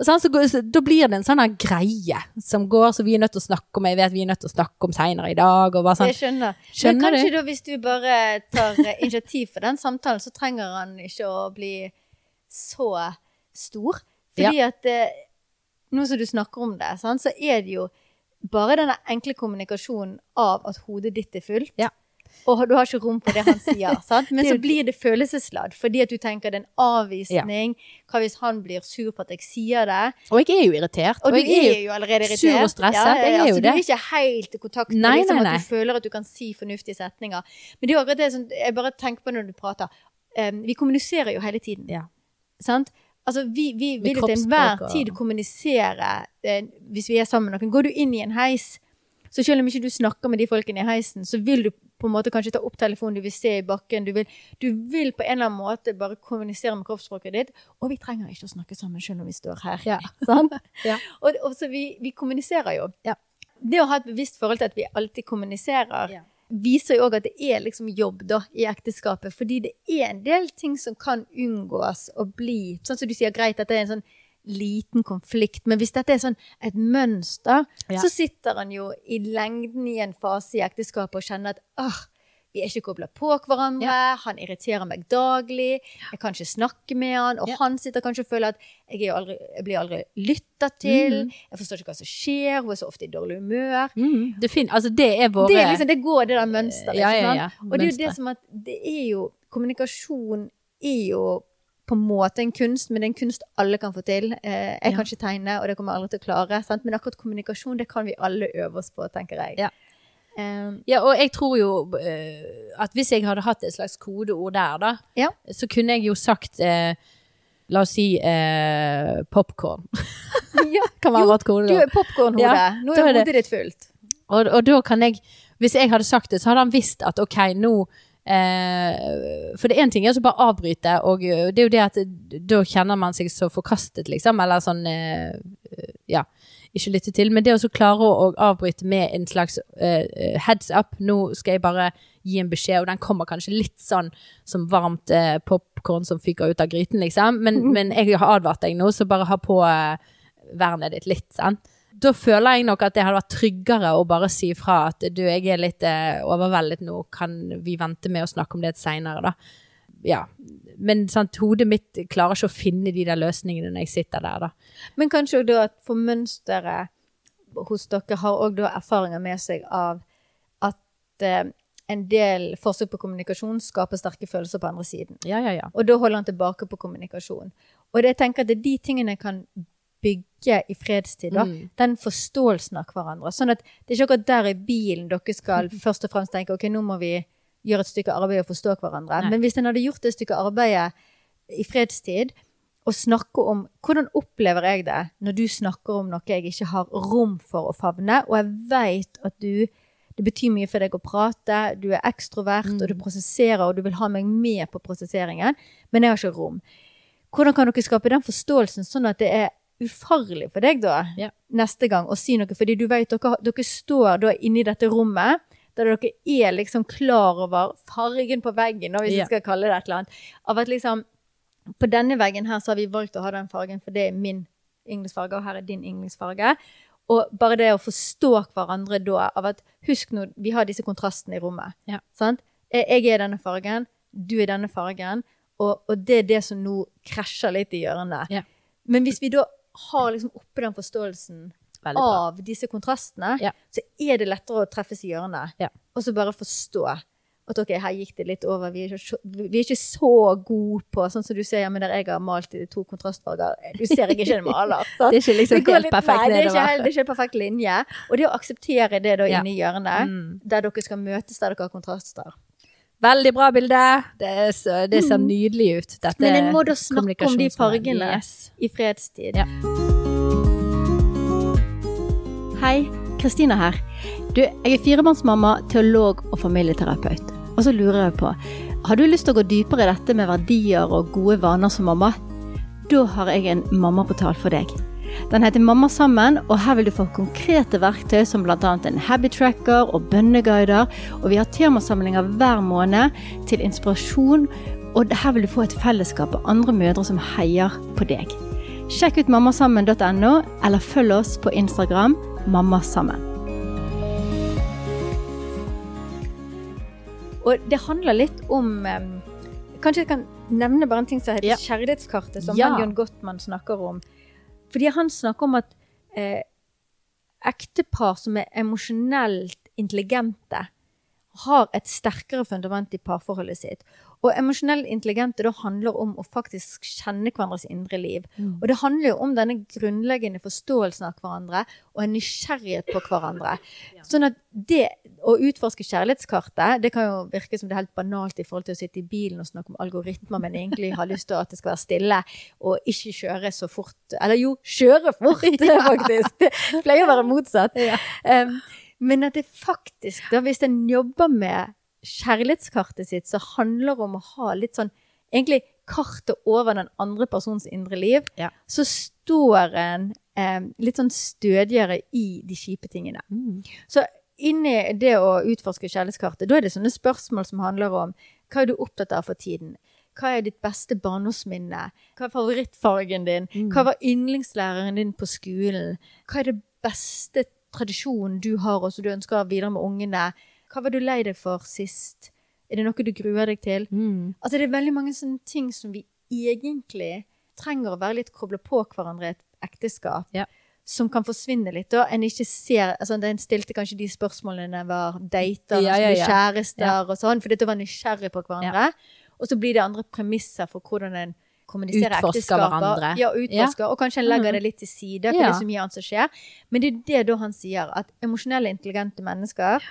Så, så, da blir det en sånn greie som går, så vi er nødt til å snakke om. Jeg vet vi er nødt til å snakke om seinere i dag. Og bare sånn. Jeg skjønner. Men Skjønner kanskje du? da hvis du bare tar eh, initiativ for den samtalen, så trenger han ikke å bli så stor. Fordi at eh, nå som du snakker om det, sant, så er det jo bare denne enkle kommunikasjonen av at hodet ditt er fullt. Ja. Og du har ikke rom for det han sier. sant? Men så blir det følelsesladd, fordi at du tenker det er en avvisning. Hva hvis han blir sur på at jeg sier det? Og jeg er jo irritert. Og du er jo allerede irritert. sur og stresset, jeg er jo så det. Du er ikke helt i kontakt med Nei, liksom, nei, nei. at du føler at du kan si fornuftige setninger. Men det er jo akkurat det som jeg bare tenker på når du prater. Um, vi kommuniserer jo hele tiden. Ja. Sant? Altså, vi, vi vil til enhver tid kommunisere eh, hvis vi er sammen med noen. Går du inn i en heis, så selv om ikke du snakker med de folkene i heisen, så vil du på en måte kanskje ta opp telefonen, du vil se i bakken, du vil, du vil på en eller annen måte bare kommunisere med kroppsspråket ditt. Og vi trenger ikke å snakke sammen selv om vi står her. Ja. Ja. Og, og så vi, vi kommuniserer jo. Ja. Det å ha et bevisst forhold til at vi alltid kommuniserer, viser jo òg at det er liksom jobb da, i ekteskapet. Fordi det er en del ting som kan unngås å bli Sånn som du sier, greit at det er en sånn liten konflikt, men hvis dette er sånn et mønster, Ja. så sitter han jo i lengden i en fase i ekteskapet og kjenner at åh, vi er ikke kobla på hverandre, han irriterer meg daglig, jeg kan ikke snakke med han, og Ja. han sitter kanskje og føler at jeg, aldri, jeg blir aldri lytta til, Mm. jeg forstår ikke hva som skjer, hun er så ofte i dårlig humør. Mm, det, fin, altså, det våre Det, liksom, det går det der mønsteret. Ja, ja, ja, Og det er jo det som at det er jo Kommunikasjon er jo på en måte en kunst, men det er en kunst alle kan få til. Eh, jeg Ja. kan ikke tegne, og det kommer jeg aldri til å klare. Sant? Men akkurat kommunikasjon, det kan vi alle øve oss på, tenker jeg. Ja. Um, Ja, og jeg tror jo uh, at hvis jeg hadde hatt et slags kodeord der, da, Ja. så kunne jeg jo sagt uh, La oss si uh, popkorn. ja. Kan være vårt kodeord. Du er popkornhode. Ja, Nå er er hodet ditt fullt. Og, og da kan jeg Hvis jeg hadde sagt det, så hadde han visst at ok, nå eh, For det er én ting er å bare avbryte, og eh, det er jo det at da kjenner man seg så forkastet, liksom. Eller sånn eh, Ja, ikke lytte til. Men det å klare å, å avbryte med en slags eh, heads up Nå skal jeg bare gi en beskjed, og den kommer kanskje litt sånn som varmt eh, popkorn som fyker ut av gryten, liksom. Men, men jeg har advart deg nå, så bare ha på eh, vernet ditt litt, sant. Da føler jeg nok at det hadde vært tryggere å bare si ifra at du, jeg er litt eh, overveldet nå, kan vi vente med å snakke om det seinere, da. Ja. Men sant, hodet mitt klarer ikke å finne de der løsningene når jeg sitter der, da. Men kanskje også da at for mønsteret hos dere har òg da erfaringer med seg av at eh, en del forsøk på kommunikasjon skaper sterke følelser på andre siden. Ja, ja, ja. Og da holder han tilbake på kommunikasjon. Og det, jeg tenker at det er de tingene jeg kan bygge i fredstid. da, Mm. Den forståelsen av hverandre. Sånn at det er ikke akkurat der i bilen dere skal først og fremst tenke ok, nå må vi gjøre et stykke arbeid og forstå hverandre. Nei. Men hvis en hadde gjort det stykket arbeidet i fredstid, og snakke om hvordan opplever jeg det når du snakker om noe jeg ikke har rom for å favne, og jeg vet at du det betyr mye for deg å prate, du er ekstrovert, og du prosesserer, og du vil ha meg med på prosesseringen, men jeg har ikke rom. Hvordan kan dere skape den forståelsen sånn at det er ufarlig for deg da, Ja. neste gang, å si noe? Fordi du vet, dere, dere står da inne i dette rommet, der dere er liksom klar over fargen på veggen, hvis Ja. jeg skal kalle det et eller annet. Av at liksom, på denne veggen her så har vi valgt å ha den fargen, for det er min yndlingsfarge, og her er din yndlingsfarge. Og bare det å forstå hverandre da, av at husk nå, vi har disse kontrastene i rommet. Ja. Sant? Jeg er denne fargen, du er denne fargen, og, og det er det som nå krasjer litt i hjørnet. Ja. Men hvis vi da har liksom oppe den forståelsen av disse kontrastene, Ja. så er det lettere å treffes i hjørnet. Ja. Og så bare forstå at ok, her gikk det litt over. Vi er, ikke, vi er ikke så gode på Sånn som du ser hjemme der jeg har malt i to kontrastfarger. Du ser jeg ikke en maler. Det er ikke liksom helt litt- perfekt nei, det er ikke, helt- det er ikke en perfekt linje. Og det å akseptere det da Ja. inne i hjørnet, Mm. der dere skal møtes, der dere har kontraster. Veldig bra bilde. Det, så, det ser nydelig ut. Dette Mm. Men en må da snakke om de fargene Yes. i fredstid. Ja. Hei, Kristina her. Du, jeg er firebarnsmamma, teolog og familieterapeut. Og så lurer jeg på, har du lyst til å gå dypere i dette med verdier og gode vaner som mamma? Da har jeg en mammaportal for deg. Den heter Mamma sammen, og her vil du få konkrete verktøy som bl.a. en habit tracker og bønneguider. Og vi har temasamlinger hver måned til inspirasjon, og her vil du få et fellesskap av andre mødre som heier på deg. Sjekk ut mammasammen.no, eller følg oss på Instagram mammasammen. Og det handler litt om Kanskje jeg kan nevne bare en ting som heter Ja. kjærlighetskartet, som Ja. han John Gottman snakker om. Fordi han snakker om at eh, ektepar som er emosjonelt intelligente, har et sterkere fundament i parforholdet sitt. Og emosjonell intelligente da handler om å faktisk kjenne hverandres indre liv. Og det handler jo om denne grunnleggende forståelsen av hverandre og en nysgjerrighet på hverandre. Sånn at det å utforske kjærlighetskartet, det kan jo virke som det er helt banalt i forhold til å sitte i bilen og snakke om algoritmer, men egentlig har lyst til at det skal være stille og ikke kjøre så fort. Eller jo, kjøre fort, faktisk. Det pleier å være motsatt. Um, men at det faktisk, da, hvis en jobber med kjærlighetskartet sitt, så handler det om å ha litt sånn Egentlig kartet over den andre persons indre liv, Ja. så står en eh, litt sånn stødigere i de kjipe tingene. Mm. Så inni det å utforske kjærlighetskartet, da er det sånne spørsmål som handler om hva er du opptatt av for tiden? Hva er ditt beste barndomsminne? Hva er favorittfargen din? Hva var yndlingslæreren din på skolen? Hva er det beste tradisjonen du har, og som du ønsker videre med ungene? Hva var du lei deg for sist? Er det noe du gruer deg til? Mm. Altså, det er veldig mange sånne ting som vi egentlig trenger å være litt kobla på hverandre i et ekteskap. Ja. Som kan forsvinne litt, da. En ikke ser altså En stilte kanskje de spørsmålene var dater, Ja, ja, ja, ja. kjærester og sånn, fordi det var nysgjerrig på hverandre. Og så blir det andre premisser for hvordan en kommuniserer Utforsker ekteskaper. hverandre. Ja, utforsker, og kanskje en legger det litt til side, for Ja. det så mye annet som skjer. Men det er det da han sier, at emosjonelle, intelligente mennesker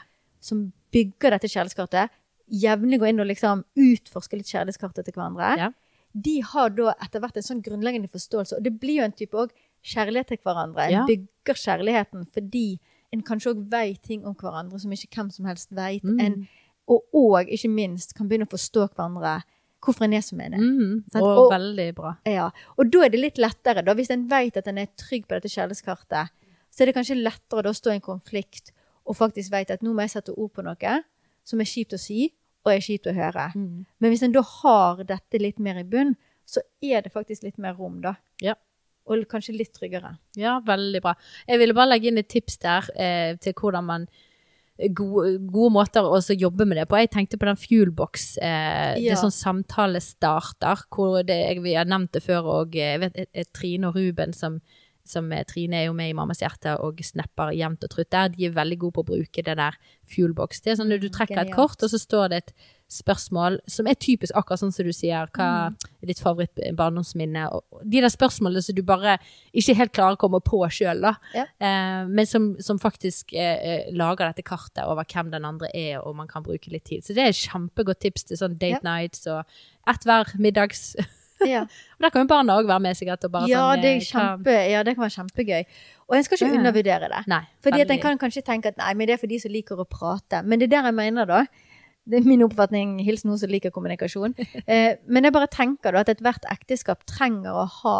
som bygger dette kjærlighetskartet, jevnlig går inn og liksom utforsker litt kjærlighetskartet til hverandre, Ja. de har da etter hvert en sånn grunnleggende forståelse, og det blir jo en type òg kjærlighet til hverandre. En Ja. bygger kjærligheten fordi en kanskje òg veit ting om hverandre som ikke hvem som helst veit. Mm. Og, og ikke minst kan begynne å forstå hverandre hvorfor en er som en er. Mm, Sant? og, Og- veldig bra. Ja, og da er det litt lettere, da, hvis en vet at en er trygg på dette kjærlighetskartet, så er det kanskje lettere da å stå i en konflikt og faktisk vet at nå må jeg sette ord på noe som er kjipt å si, og er kjipt å høre. Mm. Men hvis en da har dette litt mer i bunn, så er det faktisk litt mer rom, da. Ja. Og kanskje litt tryggere. Ja, veldig bra. Jeg ville bare legge inn et tips der eh, til hvordan man Gode, gode måter å jobbe med det på. Jeg tenkte på den Fuelbox. Eh, Det Ja. er sånn samtalestarter. Hvor det, jeg, vi har nevnt det før, og eh, jeg vet Trine og Ruben som, som eh, Trine er jo med i Mammas hjerte og snapper jevnt og trutt der. De er veldig gode på å bruke det der Fuelbox. Det er sånn at du Mm, trekker et kort, og så står det et spørsmål som er typisk akkurat sånn som du sier. Hva Mm. er ditt favoritt-barndomsminne? De der spørsmålene som du bare ikke helt klarer å komme på sjøl. Ja. Eh, men som, som faktisk eh, eh, lager dette kartet over hvem den andre er, og man kan bruke litt tid. Så det er et kjempegodt tips til sånn date nights og ett hver middags. Ja. og der kan jo barna òg være med, sikkert. Og bare Ja, sånn, det kjempe, ja, det kan være kjempegøy. Og en skal ikke undervurdere det. Nei. Fordi at en kan kanskje tenke at nei, men det er for de som liker å prate. Men det er der jeg mener, da. Det er min oppfatning. Hils noen som liker kommunikasjon. Eh, men jeg bare tenker da at ethvert ekteskap trenger å ha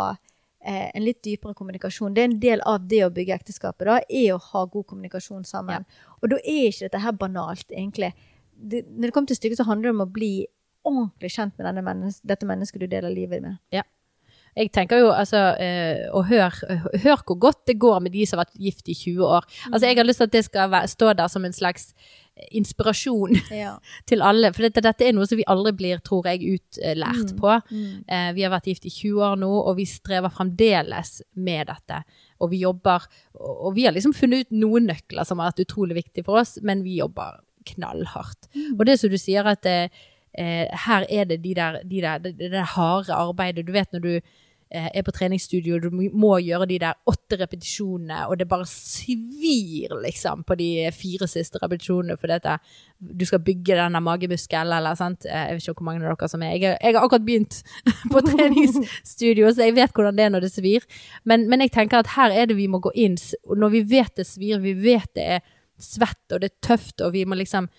eh, en litt dypere kommunikasjon. Det er en del av det å bygge ekteskapet, da, er å ha god kommunikasjon sammen. Og da er ikke dette her banalt, egentlig. Det, når det kommer til stykket, så handler det om å bli ordentlig kjent med mennes dette mennesket du deler livet med. Jeg tenker jo, altså, eh, og hør, hør hvor godt det går med de som har vært gift i 20 år. Altså, jeg har lyst til at det skal stå der som en slags inspirasjon Ja. til alle. For dette, dette er noe som vi aldri blir, tror jeg, utlært på. Mm. Eh, vi har vært gift i 20 år nå, og vi strever fremdeles med dette. Og vi jobber, og vi har liksom funnet ut noen nøkler som har vært utrolig viktige for oss, men vi jobber knallhardt. Og det som du sier at eh, eh, her er det de der, de der, det, det harde arbeidet. Du vet når du er på treningsstudio, du må gjøre de der åtte repetisjonene, og det bare svir liksom på de fire siste repetisjonene, for at du skal bygge denne magemuskelen, eller sant? Eh, Jeg vet ikke hvor mange av dere som er. Jeg, jeg har akkurat begynt på treningsstudio, så jeg vet hvordan det er når det svir. Men, men jeg tenker at her er det vi må gå inn, når vi vet det svir, vi vet det er svett, og det er tøft, og vi må liksom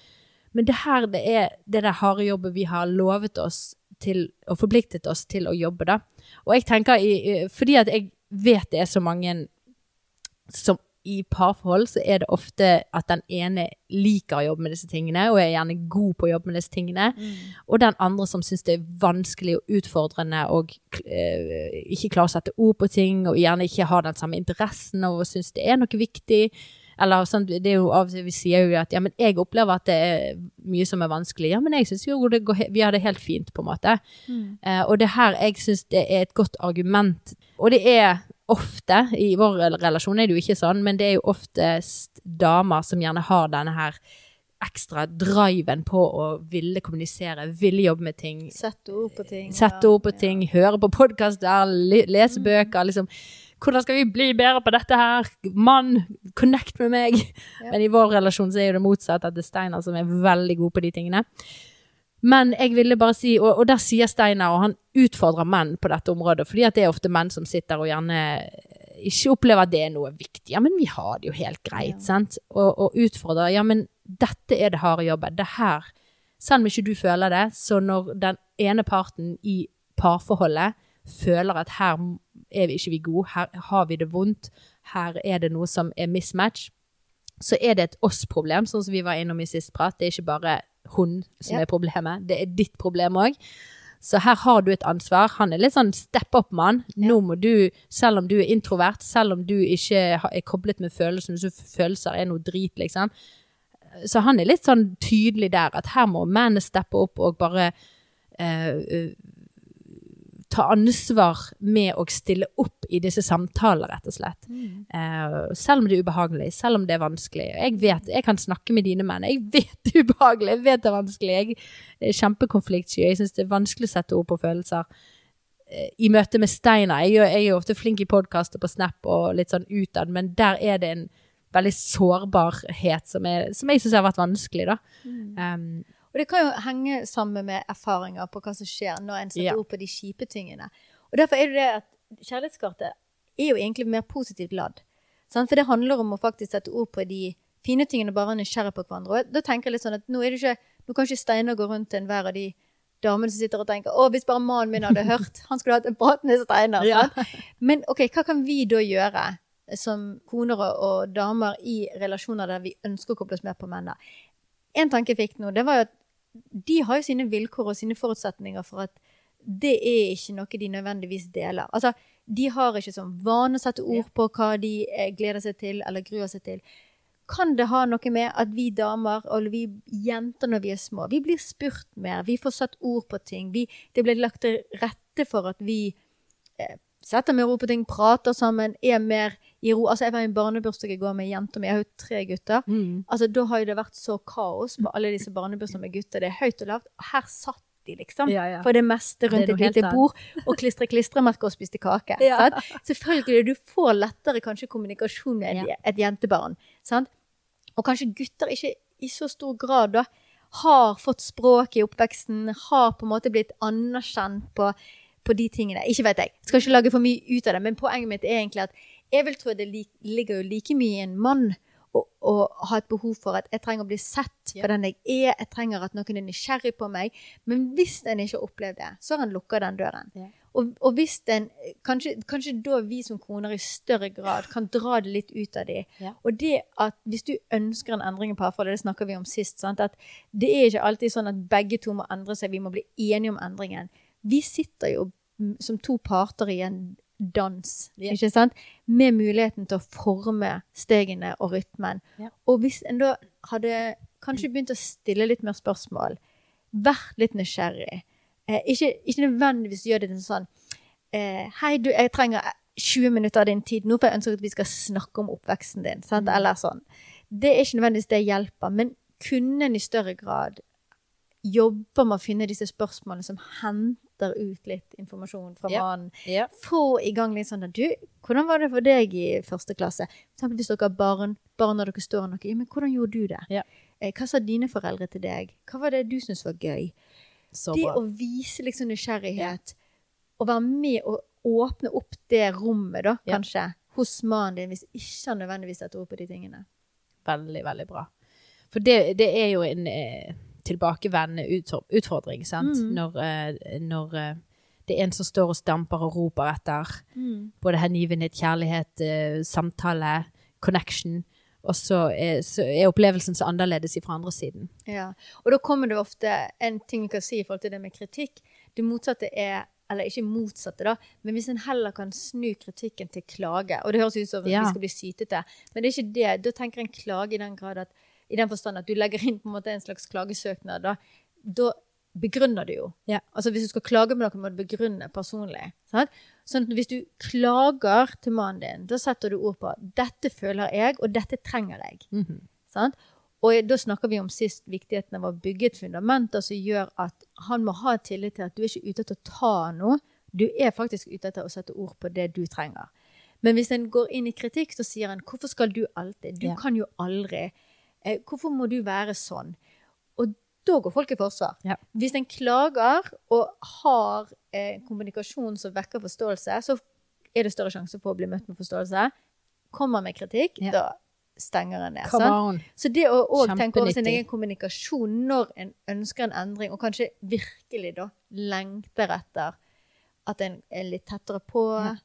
men det her, det er det der harde jobbet vi har lovet oss til, og forpliktet oss til å jobbe, da. Og jeg tenker, i, fordi at jeg vet det er så mange som i parforhold, så er det ofte at den ene liker å jobbe med disse tingene, og er gjerne god på å jobbe med disse tingene. Og den andre som syns det er vanskelig og utfordrende og øh, ikke klarer å sette ord på ting, og gjerne ikke har den samme interessen og syns det er noe viktig. Eller sånn, det er jo av og til vi sier jo at ja, men jeg opplever at det er mye som er vanskelig. Ja, men jeg syns jo det går, vi har det helt fint, på en måte. Eh, og det her, jeg syns det er et godt argument. Og det er ofte, i vår relasjon er det jo ikke sånn, men det er jo oftest damer som gjerne har denne her ekstra driven på å ville kommunisere, ville jobbe med ting. Sette ord på ting. Sette ord på ting, høre på podkaster, lese bøker. liksom. Hvordan skal vi bli bedre på dette her? Mann, connect med meg! Ja. Men i vår relasjon så er jo det motsatt, at det er Steinar som er veldig god på de tingene. Men jeg ville bare si, og, og der sier Steinar, og han utfordrer menn på dette området, fordi at det er ofte menn som sitter og gjerne ikke opplever at det er noe viktig. Ja, men vi har det jo helt greit, Ja. sant? Og, og utfordrer, ja, men dette er det harde jobbet. Det her, selv om ikke du føler det, så når den ene parten i parforholdet føler at her er vi ikke vi gode, her har vi det vondt, her er det noe som er mismatch, så er det et oss-problem, sånn som vi var innom i sist prat. Det er ikke bare hun som Ja. er problemet, det er ditt problem òg. Så her har du et ansvar. Han er litt sånn step up-mann. Nå må du, selv om du er introvert, selv om du ikke er koblet med følelser, så følelser er noe drit, liksom. Så han er litt sånn tydelig der, at her må mennene steppe opp og bare eh, ta ansvar med å stille opp i disse samtaler, rett og slett. Eh, selv om det er ubehagelig, selv om det er vanskelig. Jeg vet, jeg kan snakke med dine menn. Jeg vet det er ubehagelig, jeg vet det er vanskelig. Jeg er kjempekonfliktsky. Jeg syns det er vanskelig å sette ord på følelser. Uh, I møte med Steinar Jeg, jeg er ofte flink i podkaster på Snap og litt sånn utad, men der er det en veldig sårbarhet som, er, som jeg syns har vært vanskelig, da. Um, Og det kan jo henge sammen med erfaringer på hva som skjer når en setter Ja. ord på de kjipe tingene. Og derfor er det det at kjærlighetskartet er jo egentlig mer positivt ladd. Sant? For det handler om å faktisk sette ord på de fine tingene, bare være nysgjerrig på hverandre. Og da tenker jeg litt sånn at nå er det ikke Nå kan ikke Steinar gå rundt til enhver av de damene som sitter og tenker å, hvis bare mannen min hadde hørt, han skulle hatt en prat med Steinar. Ja. Men ok, hva kan vi da gjøre som koner og, og damer i relasjoner der vi ønsker å koble oss mer på menn? En tanke jeg fikk nå, det var jo at de har jo sine vilkår og sine forutsetninger for at det er ikke noe de nødvendigvis deler. Altså, de har ikke som vane å sette ord på hva de eh, gleder seg til eller gruer seg til. Kan det ha noe med at vi damer, eller vi jenter når vi er små, vi blir spurt mer, vi får satt ord på ting, vi, det blir lagt til rette for at vi eh, setter mer ord på ting, prater sammen, er mer i ro. Altså, jeg var i en barnebursdag i går med jenter, men jeg har jo tre gutter. Mm. Altså, da har jo det vært så kaos på alle disse barnebursdagene med gutter. Det er høyt og lavt. Og her satt de, liksom. Ja, ja. For det meste rundt det et lite bord og klistre klistremerker og spiste kake. Ja. Selvfølgelig, du får lettere kanskje kommunikasjon med et, et jentebarn. Sant? Og kanskje gutter ikke i så stor grad da har fått språk i oppveksten, har på en måte blitt anerkjent på, på de tingene. Ikke vet jeg. Skal ikke lage for mye ut av det, men poenget mitt er egentlig at jeg vil tro det ligger jo like mye i en mann å, å ha et behov for at jeg trenger å bli sett for den jeg er, jeg trenger at noen er nysgjerrig på meg. Men hvis en ikke har opplevd det, så har en lukka den døren. Ja. Og, og hvis den, kanskje, kanskje da vi som koner i større grad kan dra det litt ut av dem. Ja. Og det at hvis du ønsker en endring i parforholdet, det snakka vi om sist, sant? at det er ikke alltid sånn at begge to må endre seg, vi må bli enige om endringen. Vi sitter jo mm, som to parter i en dans, yeah. ikke sant? Med muligheten til å forme stegene og rytmen. Yeah. Og hvis en da hadde kanskje begynt å stille litt mer spørsmål, vært litt nysgjerrig, eh, ikke, ikke nødvendigvis gjør det til sånn eh, Hei, du, jeg trenger 20 minutter av din tid nå, for jeg ønsker at vi skal snakke om oppveksten din. Sant? Mm. Eller sånn. Det er ikke nødvendigvis det hjelper, men kunne en i større grad jobbe med å finne disse spørsmålene som henter ut litt informasjon fra Ja. mannen. Ja. Få i gang litt sånn at du, hvordan var det for deg i første klasse? For eksempel hvis dere har barn, barn når dere står noe, ja, men hvordan gjorde du det? Ja. Eh, Hva sa dine foreldre til deg? Hva var det du syntes var gøy? Så det bra. å vise liksom nysgjerrighet, og være med og åpne opp det rommet, da, kanskje, hos mannen din, hvis ikke han nødvendigvis setter ord på de tingene. Veldig, veldig bra. For det, det er jo en eh, tilbakevendende utfordring, sant? Mm. Når, eh, når eh, det er en som står og stamper og roper etter både hengivenhet, kjærlighet, eh, samtale, connection, og så er, så er opplevelsen så annerledes fra andre siden. Ja. Og da kommer det ofte en ting vi kan si i forhold til det med kritikk. Det motsatte er eller ikke motsatte, da, men hvis en heller kan snu kritikken til klage Og det høres ut som Ja. vi skal bli sytete, men det er ikke det. Da tenker en klage i den grad at i den forstand at du legger inn på en måte en slags klagesøknad. Da, da begrunner du jo. Ja. Altså Hvis du skal klage med noe, må du begrunne personlig. Sant? Sånn at hvis du klager til mannen din, da setter du ord på 'dette føler jeg, og dette trenger jeg'. Mhm. Sant? Og da snakker vi om sist viktigheten av å bygge et fundament som gjør at han må ha tillit til at du er ikke ute etter å ta noe, du er faktisk ute etter å sette ord på det du trenger. Men hvis en går inn i kritikk, så sier en 'hvorfor skal du alltid'? Du Ja. kan jo aldri. Eh, hvorfor må du være sånn? Og da går folk i forsvar. Ja. Hvis en klager og har eh, kommunikasjon som vekker forståelse, så er det større sjanse for å bli møtt med forståelse. Kommer med kritikk, Ja. da stenger en ned. Så det å òg tenke over sin egen kommunikasjon når en ønsker en endring, og kanskje virkelig da lengter etter at en er litt tettere på, Ja.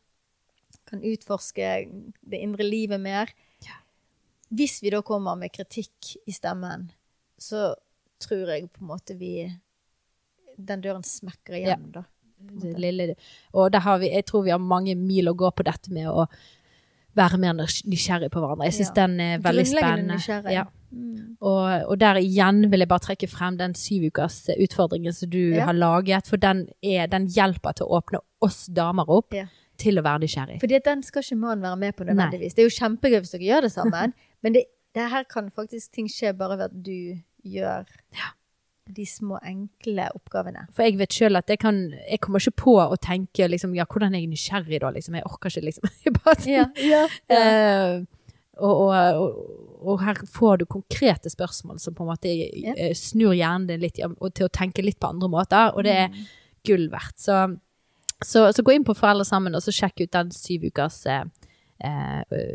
kan utforske det indre livet mer. Ja. Hvis vi da kommer med kritikk i stemmen, så tror jeg på en måte vi Den døren smekker igjen, da. Det lille, og vi, jeg tror vi har mange mil å gå på dette med å være mer nysgjerrig på hverandre. Jeg syns Ja. den er veldig spennende. Ja. Mm. Og, og der igjen vil jeg bare trekke frem den syvukers utfordringen som du Ja. har laget, for den, er, den hjelper til å åpne oss damer opp Ja. til å være nysgjerrig. Fordi den skal ikke mannen være med på nødvendigvis. Det er jo kjempegøy hvis dere gjør det sammen, men det, det her kan faktisk ting skje bare ved at du gjør de små, enkle oppgavene. For jeg vet sjøl at jeg kan Jeg kommer ikke på å tenke liksom, ja, hvordan er jeg nysgjerrig da, liksom. Jeg orker ikke, liksom. Ja, ja, Eh, og, og, og, og her får du konkrete spørsmål som på en måte Ja. eh, snur hjernen din litt til å tenke litt på andre måter, og det er Mm. gull verdt. Så, så, så gå inn på Foreldre sammen og så sjekk ut den syv ukers eh,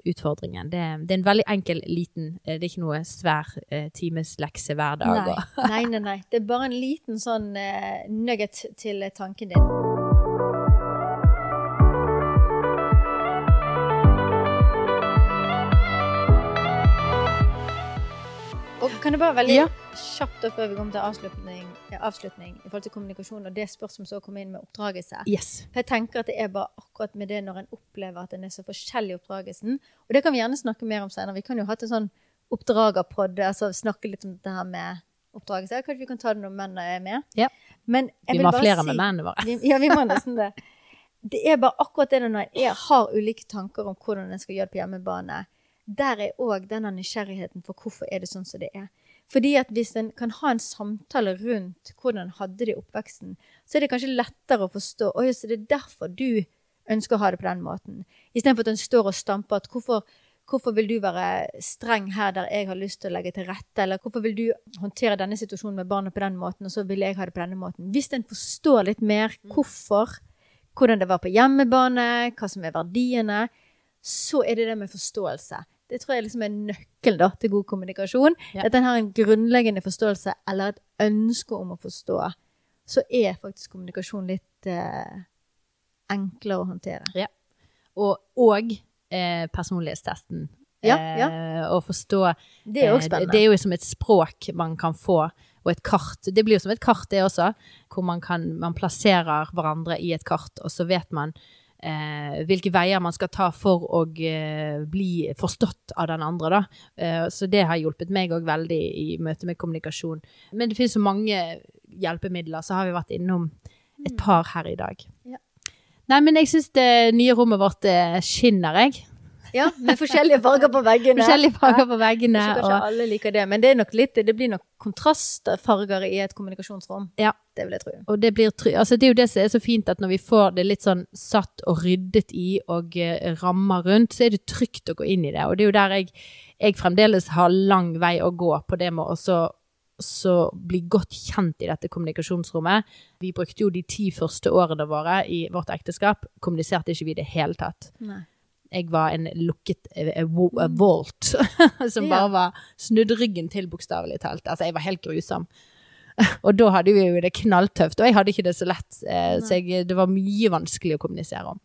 utfordringen. Det, det er en veldig enkel, liten eh, Det er ikke noe svær eh, timeslekse hver dag. Nei. nei, nei, nei. Det er bare en liten sånn eh, nugget til tanken din. Og kan det bare veldig Ja. kjapt da før vi kommer til avslutning, avslutning i forhold til kommunikasjon og det spørsmålet som kom inn med oppdragelse. Yes. For jeg tenker at det er bare akkurat med det når en opplever at en er så forskjellig i oppdragelsen. Og det kan vi gjerne snakke mer om senere. Vi kan jo ha til sånn oppdragerpod, altså snakke litt om det her med oppdragelse. Kanskje vi kan ta det når mennene er med. Ja. Vi må ha flere si- med mennene våre. Ja, vi må nesten det. Det er bare akkurat det når en har ulike tanker om hvordan en skal gjøre det på hjemmebane. Der er òg denne nysgjerrigheten for hvorfor er det sånn som det er. Fordi at hvis en kan ha en samtale rundt hvordan hadde det i oppveksten, så er det kanskje lettere å forstå Oi, så det er derfor du ønsker å ha det på den måten. Istedenfor at en står og stamper at hvorfor, hvorfor vil du være streng her der jeg har lyst til å legge til rette, eller hvorfor vil du håndtere denne situasjonen med barnet på den måten, og så vil jeg ha det på denne måten. Hvis en forstår litt mer hvorfor, hvordan det var på hjemmebane, hva som er verdiene, så er det det med forståelse. Det tror jeg liksom er nøkkelen da, til god kommunikasjon. Ja. At en har en grunnleggende forståelse eller et ønske om å forstå. Så er faktisk kommunikasjon litt eh, enklere å håndtere. Og, og eh, personlighetstesten. Ja, Eh, å forstå Det er jo eh, spennende. Det er jo som et språk man kan få, og et kart. Det blir jo som et kart, det også, hvor man, kan, man plasserer hverandre i et kart, og så vet man eh, hvilke veier man skal ta for å eh, bli forstått av den andre. Da. Eh, så det har hjulpet meg òg veldig i møte med kommunikasjon. Men det finnes så mange hjelpemidler, så har vi vært innom et par her i dag. Ja. Nei, men jeg syns det nye rommet vårt eh, skinner, jeg. Ja, med forskjellige farger på veggene. Forskjellige farger på veggene. Ja, kanskje Og, alle liker det, men det, litt, det blir nok kontrastfarger i et kommunikasjonsrom. Ja. Det vil jeg tro. og det, blir, altså det er jo det som er så fint, at når vi får det litt sånn satt og ryddet i og uh, rammer rundt, så er det trygt å gå inn i det. Og det er jo der jeg, jeg fremdeles har lang vei å gå på det med å så så bli godt kjent i dette kommunikasjonsrommet. Vi brukte jo de ti første årene våre i vårt ekteskap, kommuniserte ikke vi i det hele tatt. Nei. Jeg var en lukket eh, eh, eh, vault, som bare var snudd ryggen til, bokstavelig talt. Altså, jeg var helt grusom. Og da hadde vi jo det knalltøft, og jeg hadde ikke det så lett, eh, så jeg, det var mye vanskelig å kommunisere om.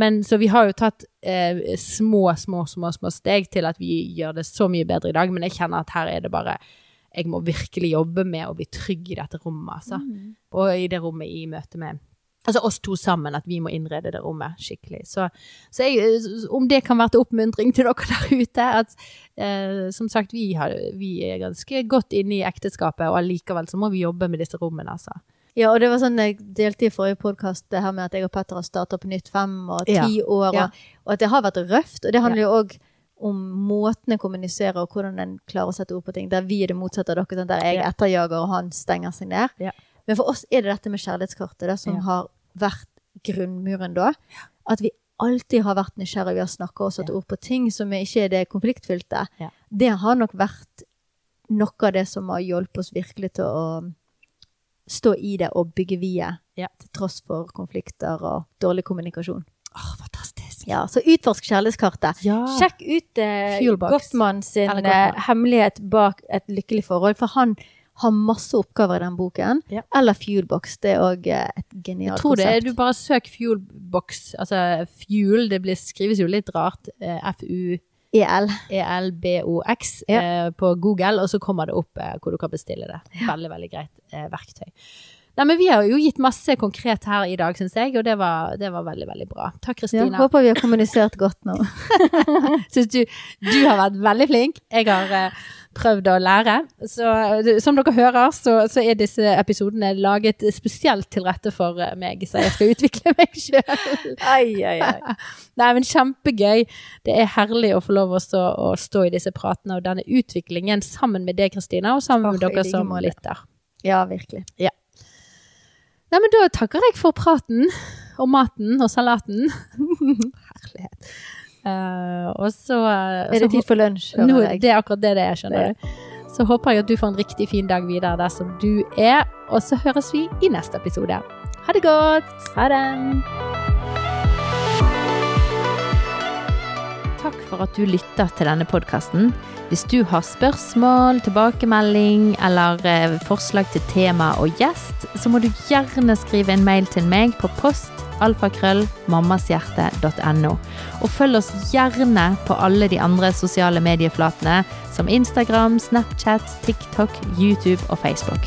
Men så vi har jo tatt eh, små, små, små, små steg til at vi gjør det så mye bedre i dag, men jeg kjenner at her er det bare Jeg må virkelig jobbe med å bli trygg i dette rommet, altså. Og i det rommet i møte med Altså oss to sammen, at vi må innrede det rommet skikkelig. Så, så jeg, om det kan være til oppmuntring til dere der ute, at eh, som sagt, vi, har, vi er ganske godt inne i ekteskapet, og allikevel så må vi jobbe med disse rommene, altså. Ja, og det var sånn jeg delte i forrige podkast, det her med at jeg og Petter har starta på nytt fem og ti Ja. år, og, Ja. og at det har vært røft. Og det handler jo òg om måten en kommuniserer, og hvordan en klarer å sette ord på ting. Der vi er det motsatte av dere, sånn der jeg Ja. etterjager, og han stenger seg ned. Ja. Men for oss er det dette med kjærlighetskartet det, som Ja. har vært grunnmuren da. At vi alltid har vært nysgjerrige, vi har snakka og satt ord på ting som ikke er det konfliktfylte. Det har nok vært noe av det som har hjulpet oss virkelig til å stå i det og bygge videre. Ja. Til tross for konflikter og dårlig kommunikasjon. Åh, fantastisk. Ja, Så utforsk kjærlighetskartet. Ja. Sjekk ut eh, Gottmann sin eh, hemmelighet bak et lykkelig forhold. For han har masse oppgaver i den boken. Ja. Eller Fuelbox. Det er òg eh, et genialt Jeg tror det er, konsept. du bare søk Fuelbox, altså Fuel, det blir, skrives jo litt rart, eh, F-U... EL. ELBOX eh, på Google, og så kommer det opp eh, hvor du kan bestille det. Veldig, veldig greit eh, verktøy. Nei, men Vi har jo gitt masse konkret her i dag, syns jeg, og det var, det var veldig veldig bra. Takk, Ja, Kristina. håper vi har kommunisert godt nå. Syns du du har vært veldig flink. Jeg har uh, prøvd å lære. Så eh, som dere hører, så, så er disse episodene laget spesielt til rette for eh, meg, så jeg skal utvikle meg sjøl. Nei, men kjempegøy. Det er herlig å få lov å stå, å stå i disse pratene og denne utviklingen sammen med deg, Kristina, og sammen med Åh, i dere som lytter. Ja, virkelig. Nei, men da takker jeg for praten og maten og salaten. Herlighet. Uh, og så Er det tid for lunsj? Nå, det er akkurat det det er, skjønner du. Så håper jeg at du får en riktig fin dag videre der som du er, og så høres vi i neste episode. Ha det godt! Ha det! Takk for at du lytter til denne podkasten. Hvis du har spørsmål, tilbakemelding eller eh, forslag til tema og gjest, så må du gjerne skrive en mail til meg på post alfakrøllmammashjerte.no. Og følg oss gjerne på alle de andre sosiale medieflatene som Instagram, Snapchat, TikTok, YouTube og Facebook.